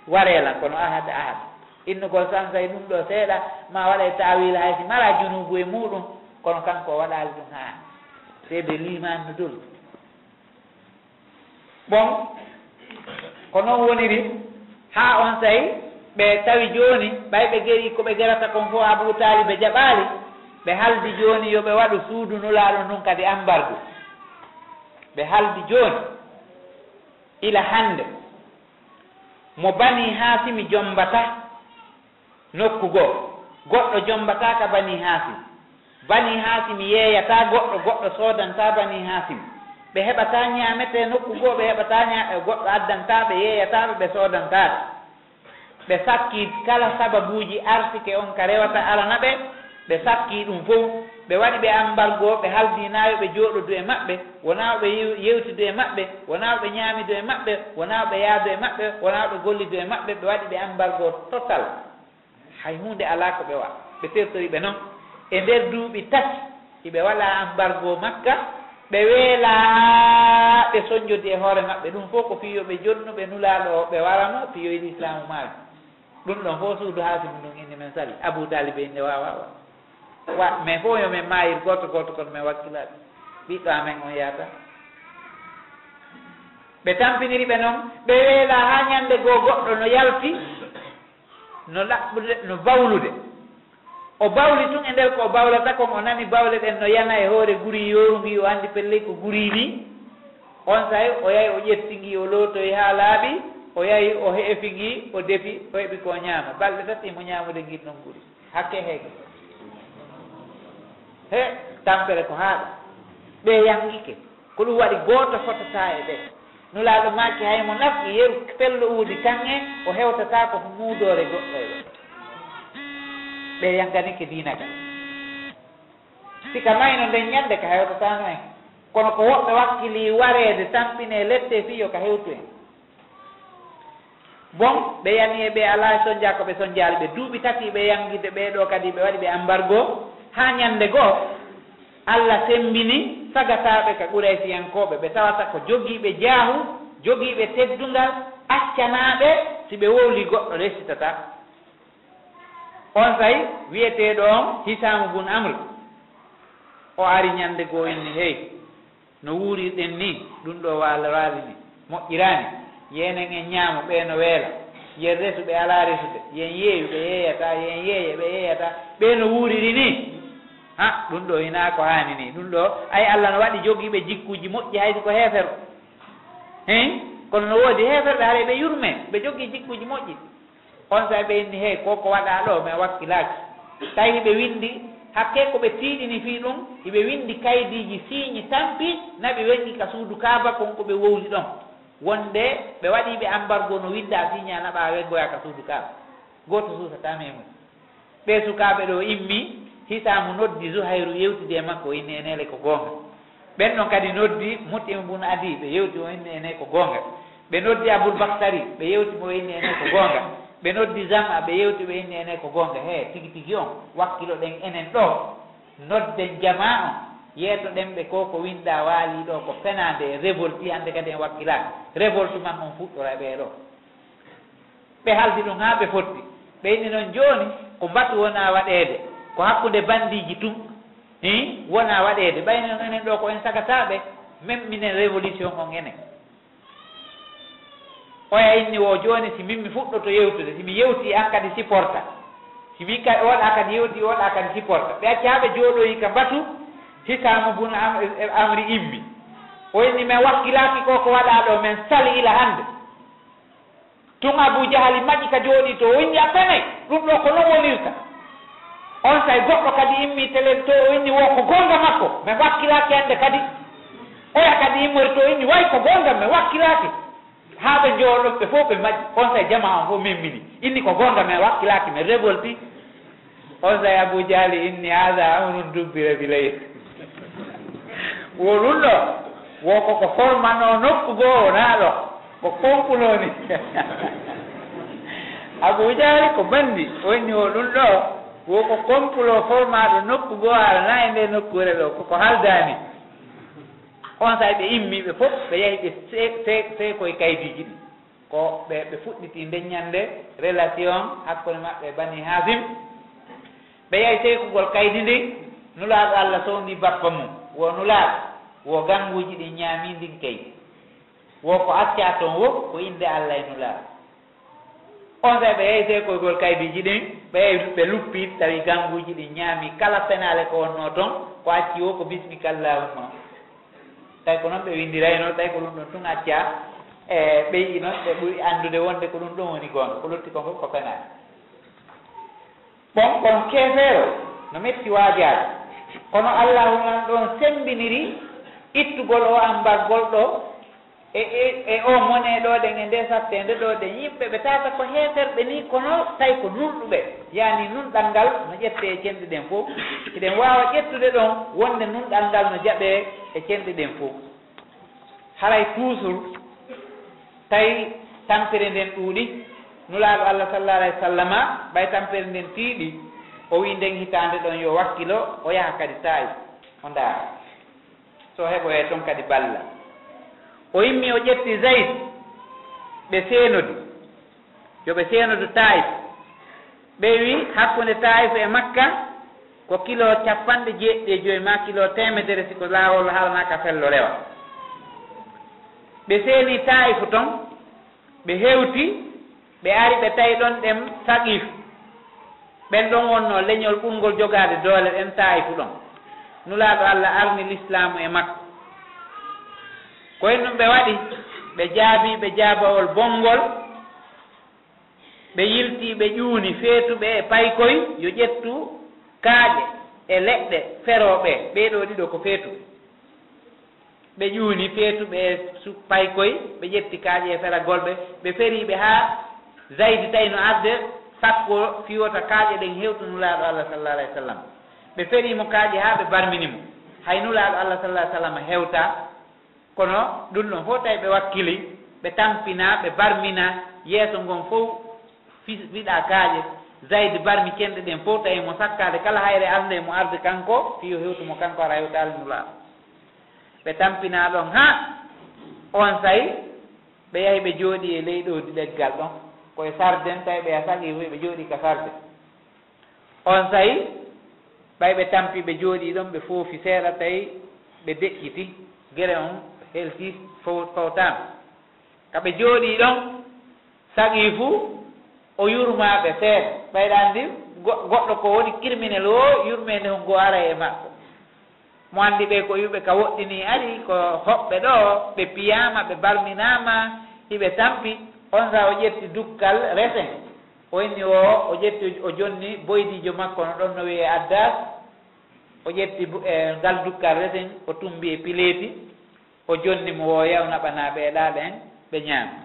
Warelan kono ahad ahad. Innugol sansay ɗum ɗo seeɗa ma waɗa e tawil hay si mala junubu e muɗum kono kanko o waɗali ɗum ha te ɓe limanno dol. Bon ko noon woniri ha on sayi ɓe tawi joni ɓay ɓe geri koɓe gerata kon fof abou tali ɓe jaɓali ɓe haldi joni yoɓe waɗu suudu nulaɗo ndun kadi ambargu ɓe haldi jooni ila hannde. Mo bani haasimi jombata nokku goo. Goɗɗo jombataka bani ha bani haasimi yeeyata goɗɗo goɗɗo soodanta bani ha ɓe heɓata ñamete nokku goo ɓe heɓata goɗɗo addantaɓe yeeyataɓe ɓe sodantaɓe ɓe sakki kala sababuji arsike on ka rewata alana ɓe ɓe sakki ɗum fof ɓe waɗi ɓe ambargo ɓe haldinayo ɓe jooɗodu e maɓɓe wona ɓe yewtidu e maɓɓe wona ɓe ñaamidu e maɓɓe wona ɓe yaadu e maɓɓe wona ɓe gollidu e maɓɓe ɓe waɗi ɓe ambargo total. Hay hunde ala ko ɓe wa ɓe tertori ɓe noon e nder duuɓi tati iɓe waɗa ambargo makka ɓe weela ɓe soñjodi e hoore maɓɓe. Ɗum fof ko fiyoɓe jonnuɓe nulaaɗo o ɓe warano fiyoyde islamu maaɓe ɗum ɗon fof suudu haasimu ɗum inni men sali. Abou talibé inde wawa wa. wa min fof yomin mayir goto goto kono min wakkilaɓe ɓiɗɗo amen on yaata ɓe tampiniri ɓe noon ɓe weela ha ñande goo goɗɗo no yalti no laɓɓude no bawlude. O bawli tun e nder ko o bawlata kon o nani bawle ɗen no yana e hoore guri yoru o andi pelley ko guri ni. On sahay o yahi o ƴettingi o lootoyi ha laaɓi o yahi o heefi ngi o defi o heɓi ko ñaama. Balɗe tati mo ñaamude ngin noon guri. Hakke heege. he tampere ko haaɗa ɓe yangike ko ɗum waɗi gooto fotata e ɓe nulaaɗo maaki hay mo nafki e yeru pello uudi tan e o hewtata ko muudoore goɗɗo e ɓe ɓe yanganike diinaga sika mayno nden ñande ka hewtatano en. Kono ko woɓɓe wakkili wareede tampine lette fiyo ka hewtu en. Bon ɓe yani e ɓe alaa soñdia ko ɓe soñdiali ɓe duuɓi tati ɓe yangide ɓeeɗo kadi ɓe waɗi ɓe embargo ha ñande goo allah sembini sagataɓe ka ɓuura e siyankoɓe ɓe tawata ko jogiiɓe jaahu jogiiɓe teddungal accanaɓe si ɓe wowli goɗɗo resitata. On say wiyeteɗo on hisamu bun amre o ari ñande goo inni hey no wuurirɗen ni ɗum ɗo walorali ni moƴƴirani yenen en ñaamo ɓeeno weela. Yen resu ɓe alaa resude yen yeeyu ɓe yeeyata yen yeeya ɓe yeeyata ɓeeno wuuriri ni. ha ɗum ɗo hina ko haani ni. Ɗum ɗo ay allah no waɗi jogiiɓe jikkuuji moƴƴi hayde ko heefero hein? Kono no woodi heeferɓe haara ɓe yurme ɓe jogii jikkuuji moƴƴi. On sa ɓe inni hey ko ko waɗa ɗo mi wakkilaaki tawi hiɓe windi hakke ko ɓe tiiɗini fii ɗum hiɓe windi kaydiiji siiñi tampi naɓe wengi ka suudu kaaba kon ko ɓe wowli ɗon. Wonde ɓe waɗiɓe embargo no winda siiña naɓa weggoya ka suudu kaaba. Gooto suusatami e mum ɓe sukaaɓe ɗo immi hisamu noddi zuhayru yewtidi e makko o inni enele ko gonga. Ɓen noon kadi noddi muɗɗima bun adi ɓe yewti o inni ene ko gonga. Ɓe noddi aboubacsary ɓe yewtimo o inni ene ko gonga. Ɓe noddi jama ɓe yewti ɓe inni ene ko gonga. He tigi tigi on wakkilo ɗen enen ɗo. Nodden jama on yeeto ɗen ɓe ko ko winɗa waali ɗo ko fenade e révolti hande kadi en wakkilaka révolte man on fuɗɗora ɓee ɗo. Ɓe haldi ɗum ha ɓe fotti. Ɓe inni noon joni ko mbatu wona waɗede ko hakkude bandiji tum i wona waɗede. Ɓayno enen ɗo ko en sagataɓe même minen révolution on enen oya inni o joni si min mi fuɗɗoto yewtude. Simi yewti an kadi supporta si min kadi oɗa kadi yewti oɗa kadi supporta ɓe accaɓe jooɗoyi ka mbatu hikamu bun amri immi. O inni min wakkilaki ko ko waɗa ɗo min sali ila hande. Tun abou jahali maƴi ka jooɗi to o inni a fenay ɗum ɗo ko non wonirta on say goɗɗo kadi immi telel to o inni ko gonga makko mi wakkilaki hande kadi. Oya kadi immori to inni way ko gonga mi wakkilaki haa ɓe jooɗo ɓe fof ɓe majji. On say jama on fof mimmini. Inni ko gonga mi wakkilaki mi révolti on say abou diali inni hada amrun dubbira bilay wo ɗum ɗo woko ko formanno nokku goo wonaa ɗo ko pompunoni abou diali ko bandi o inni o ɗum ɗo. woko komplo formaɗo nokku goo alana e nde nokkure ɗo koko haldani on sa ɓe immiɓe fof ɓe yahi ɓe se koye kaydiji ɗi. Ko ɓe ɓe fuɗɗiti ndeññande relation hakkude maɓɓe e bani hasim ɓe yahi seykugol kaydi ndi nulaaɗo allah sowndi bappa mum. Wo nulaaɗo wo ganguji ɗi ñaamindin kaydi wo ko acca toon wo ko inde allah e nulaaɗo. On sa ɓe yehi seykoygol kaydiji ɗin ɓe ɓe luppi tawi ganguji ɗi ñaami. Kala penale ko wonno toon ko acci o ko bismikallahuma tawi ko noon ɓe windirayno tawi ko ɗum ɗon tun acca e ɓeyi noon ɓe ɓuri andude wonde ko ɗum ɗon woni gonga ko lutti kon fof ko penale. Bon kon keefeero no metti waajaade. Kono allahuma ɗon sembiniri ittugol o ambargol ɗo E, e e o mone ɗo ɗen e nde sattede ɗo ɗen yimɓe ɓe tata ko heeferɓe ni kono tawi ko nunɗuɓe yani nunɗal ngal no ƴette e cenɗe ɗen fof eɗen wawa ƴettude ɗon wonde nunɗal ngal no jaɓe e cenɗe ɗen fof haray toujours tawi tampere nden ɗuuɗi. Nulaaɗo allah sallah alah w sallama ɓay tampere nden tiiɗi. O wi nden hitande ɗon yo wakkilo o yaha kadi taayi o ndaara. So heɓoye toon kadi balla. o yimmi o ƴetti zayd ɓe seenodi. Yoɓe seenodu taif ɓe wi hakkunde taif e makka ko kilo capanɗe jeeɗɗi e joyi ma kilo temedere siko laawol haalanaka fello rewa. Ɓe seeni taifu ton ɓe hewti ɓe ari ɓe tawi ɗon ɗen saqif ɓen ɗon wonno leñol ɓurgol jogade doole ɗen taifu ɗon. Nulaaɗo allah arni l'islamu e makko. koyen ɗum ɓe waɗi ɓe jaabi ɓe jaabawol bonngol ɓe yilti ɓe ƴuuni feetuɓe e paykoy yo ƴettu kaaƴe e leɗɗe ferooɓe ɓeeɗo ɗiɗo ko feetu. Ɓe ƴuuni feetuɓe e paykoy ɓe ƴetti kaaƴe e feragolɓe ɓe feriiɓe haa zaydi tawi no arde sakko fiwota kaaƴe ɗen hewtunulaaɗo allah sallah alah w sallam. Ɓe feriimo kaaƴe haa ɓe barminimo. Hay nulaaɗo allah sallah sallam hewta kono ɗum ɗon fof tawi ɓe wakkili ɓe tampina ɓe barmina yeeso ngon fof wiɗa kaaƴe. Zayde barmi kenɗe ɗen fof tawi mo sakkade kala hayre arde mo arde kanko fiyo hewtumo kanko ara hewta almula ɓe tampina ɗon ha on sayi ɓe yahi ɓe jooɗi e ley ɗowdi ɗeggal ɗon. Koye sarden tawi ɓe yasaki e ɓe jooɗi ka sarde. On sayi ɓay ɓe tampi ɓe jooɗi ɗon ɓe foofi seeɗa tawi ɓe deƴƴiti gere on helti 6 fawtama kaɓe jooɗi ɗon saagi fuu o yurmaɓe seeɗa ɓayɗa andi goɗɗo ko woni criminel o yurmede hongo ara e makko mo andi ɓe ko yuɓe ka woɗɗini ari ko hoɓɓe ɗo ɓe piyama ɓe balminama hiɓe tampi. On sa o ƴetti dukkal resen o inni o o ƴetti o jonni boydijo makko no ɗon no wiye addas o ƴetti e ngal dukkal resen o tumbi e pileeti. o jonni mo woyaw naɓana ɓeeɗaɗo en ɓe ñaama.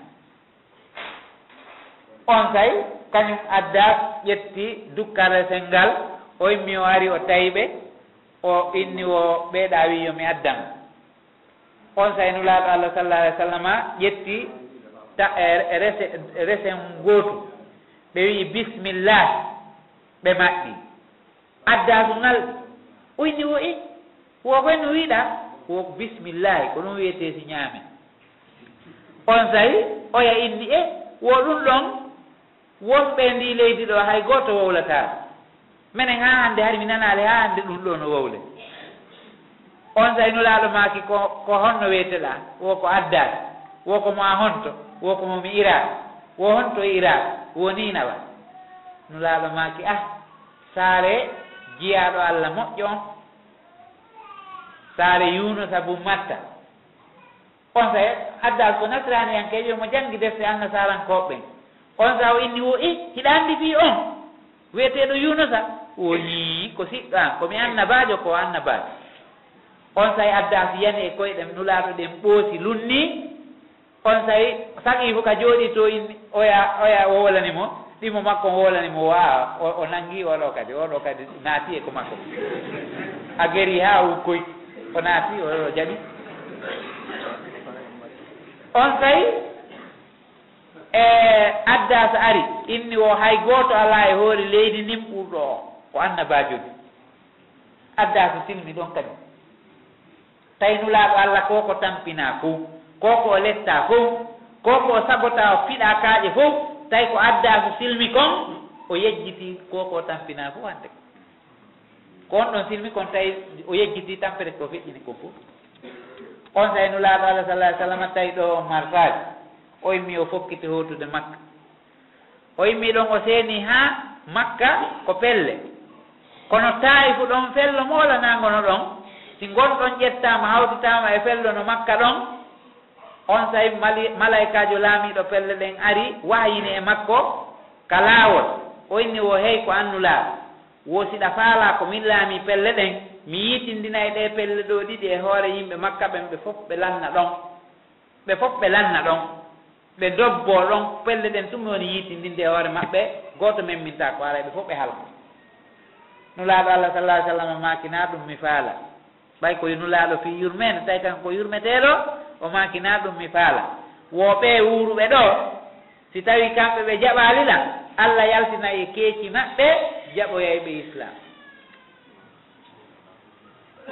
On kay kañum adda ƴetti dukkalesel ngal o yimmi o ari o tawi ɓe o inni o ɓeeɗa wi yomi addan on sayno laaɗo allah sallah alih w sallama ƴetti ta e, e rese resen gootu. Ɓe wi bisimillah ɓe maɓɓi. Addasu ngal o inni o i wo koye no wiiɗa? wok bisimillahi ko ɗum wiyete si ñaame. On sayi oya inni e wo ɗum ɗon wonɓe ndi leydi ɗo hay gooto wowlataa minen ha hannde hari mi nanaale ha hannde ɗum ɗo no wowle. On sayi nulaaɗo maaki ko ko honno weeteɗa wo ko addaade wo ko mo a honto wo ko momi iraa wo honto iraa wo ni nulaaɗo maaki ah saare jiyaaɗo allah moƴƴo on. saare yunusa bu matta. On sa addal ko nasraniyankejo mo janngi defte annasarankoɓɓen on sa o inni wo i hiɗa anndi fi on. Wiyeteɗo yunusa woni ko siɗɗo an komi annabajo ko annabajo on sahi adda so yani e koyɗen nulaɗo ɗen ɓoosi lunni. On sahi sagi fo ka jooɗi to inni oya oya wowlani mo ɗimo makko o wolani mo wawa o nangi oɗo kadi oɗo kadi naati e ko makko. A geri ha wukkoy o naati o jaɓi. On kay e adda so ari inni o hay gooto alaa e hoore leydi ndin ɓurɗo o ko annabajoni adda so silmi ɗon kadi taynulaaɗo allah ko ko tampina fof ko ko o letta fof ko ko o sabota o fiɗa kaaƴe fof tawi ko adda so silmi kon o yejjiti ko ko tampina fof hande ko. on ɗon silmi kon tawi o yejjiti tampere ko feƴƴini kon fof on sayi no laaɗo alah sallah sallam tawi ɗo marsaji o yimmi o fokkiti hootude makka. O yimmi ɗon o seeni ha makka ko pelle. Kono taayi fu ɗon fello molanagono ɗon si gonɗon ƴettama hawtitama e fello no makka ɗon on sayi malaikajo laamiɗo pelle ɗen ari wayini e makko ka laawol. O inni o hey ko annulaaɗo wosiɗa faala ko min laami pelle ɗen mi yitindina e ɗe pelle ɗo ɗiɗi e hoore yimɓe makka ɓen ɓe fof ɓe lanna ɗon. Ɓe fof ɓe lanna ɗon. Ɓe dobbo ɗon. Pelle ɗen tum woni yitindinde e hoore maɓɓe. Gooto men minta ko ara ɓe fof ɓe halma nulaaɗo allah sallah sallam makina ɗum mi faala. Ɓay ko nulaaɗo fi yurmede tawi kan ko yurmeteɗo o makina ɗum mi faala. Woɓe wuuruɓe ɗo si tawi kamɓe ɓe jaɓalila allah yaltina e keeci maɓɓe jaɓoyayɓe islam.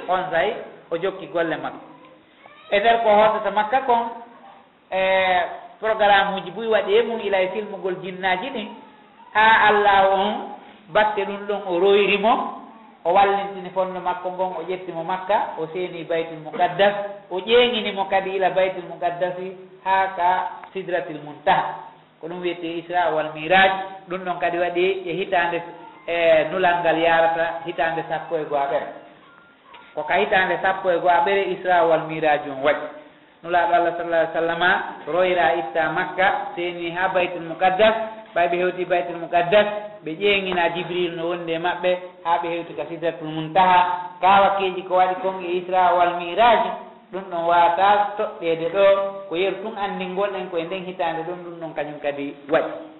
On say o jokki golle makko. E nder ko hootata makka kon e programme uji boy waɗe mum ila e filmugol jinnaji ɗin ha allah on batte ɗum ɗon o royrimo o wallintini fonno makko ngon o ƴettimo makka o seeni baytul mukaddas o ƴeeŋinimo kadi ila baytul mukaddasi ha ka sidratil muntaha. Ko ɗum wiyete isra wal miraj ɗum ɗon kadi waɗi e hitande e nulal ngal yarata hitande sappo e goo aɓere ko ka hitande sappo e goo aɓere isra wal miraji on waɗi. Nulaɗo allah sallah ah sallama royra itta makka seni ha baytul mukaddas ɓay ɓe hewti baytul mukaddas ɓe ƴeeŋina jibril no wonde maɓɓe ha ɓe hewti ka sidratul muntaha. Kawakeji ko waɗi kon e isra wal miraji ɗum ɗon wata toɓɓede ɗo ko yeru tun anndingolɗen koye nden hitande ɗon ɗum ɗon kañum kadi waɗi.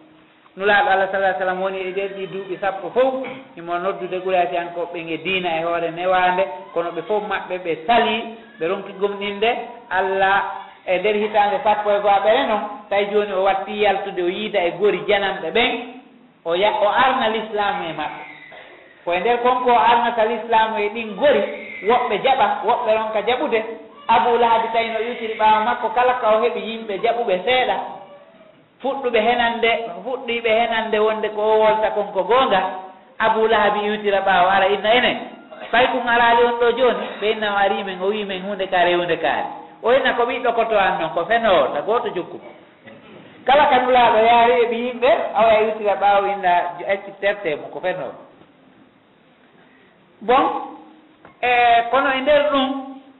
nulaaɗo allah salah sallam woni e ɗen ɗi duuɓi sappo fof imo noddude guratiyankoɓɓen e diina e hoore newande kono ɓe fof maɓɓe ɓe sali ɓe ronki gomɗinde allah e nder hitande sappo e goa ɓere noon tawi joni o watti yaltude o yiida e gori janamɓe ɓen o ya o arna l'islamu e maɓɓe. Koye nder konko o arnata l'islamu e ɗin gori woɓɓe jaɓa woɓɓe ronka jaɓude abou lahabi tawi no yutiri ɓaawa makko kala ka o heɓi yimɓe jaɓuɓe seeɗa. fuɗɗuɓe henande fuɗɗiɓe henande wonde ko o wolta kon ko goonga aboulahabi iwtira ɓaawo ara inna enen fay kon alaali on ɗo jooni ɓe inna o arimen o wimen hunde kaari hunde kaari o inna ko ɓiɗɗo koto an noon ko fenowo ta gooto jokku. Kala kanulaaɗo yaari e yimɓe awa iwtira ɓaawo inna acci terte mum ko fenowo bon e kono e nder ɗum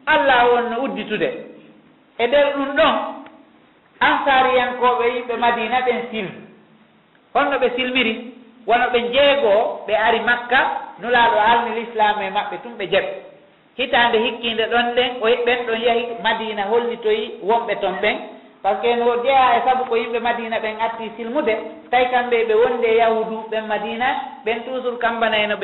allah wonno udditude. E nder ɗum ɗon ansariyankoɓe yimɓe madina ɓen silmi holno ɓe silmiri wono ɓe jeegoo ɓe ari makka nulaaɗo alni l'islam e maɓɓe tum ɓe jeɓ hitaande hikkiinde ɗon ɗen o ɓen ɗon yahi madina hollitoyi wonɓe ton ɓen. Par ce que no jeya e sabu ko yimɓe madina ɓen atti silmude tawi kamɓe ɓe wonde yahudu ɓen madina ɓen toujours kambanayno ɓe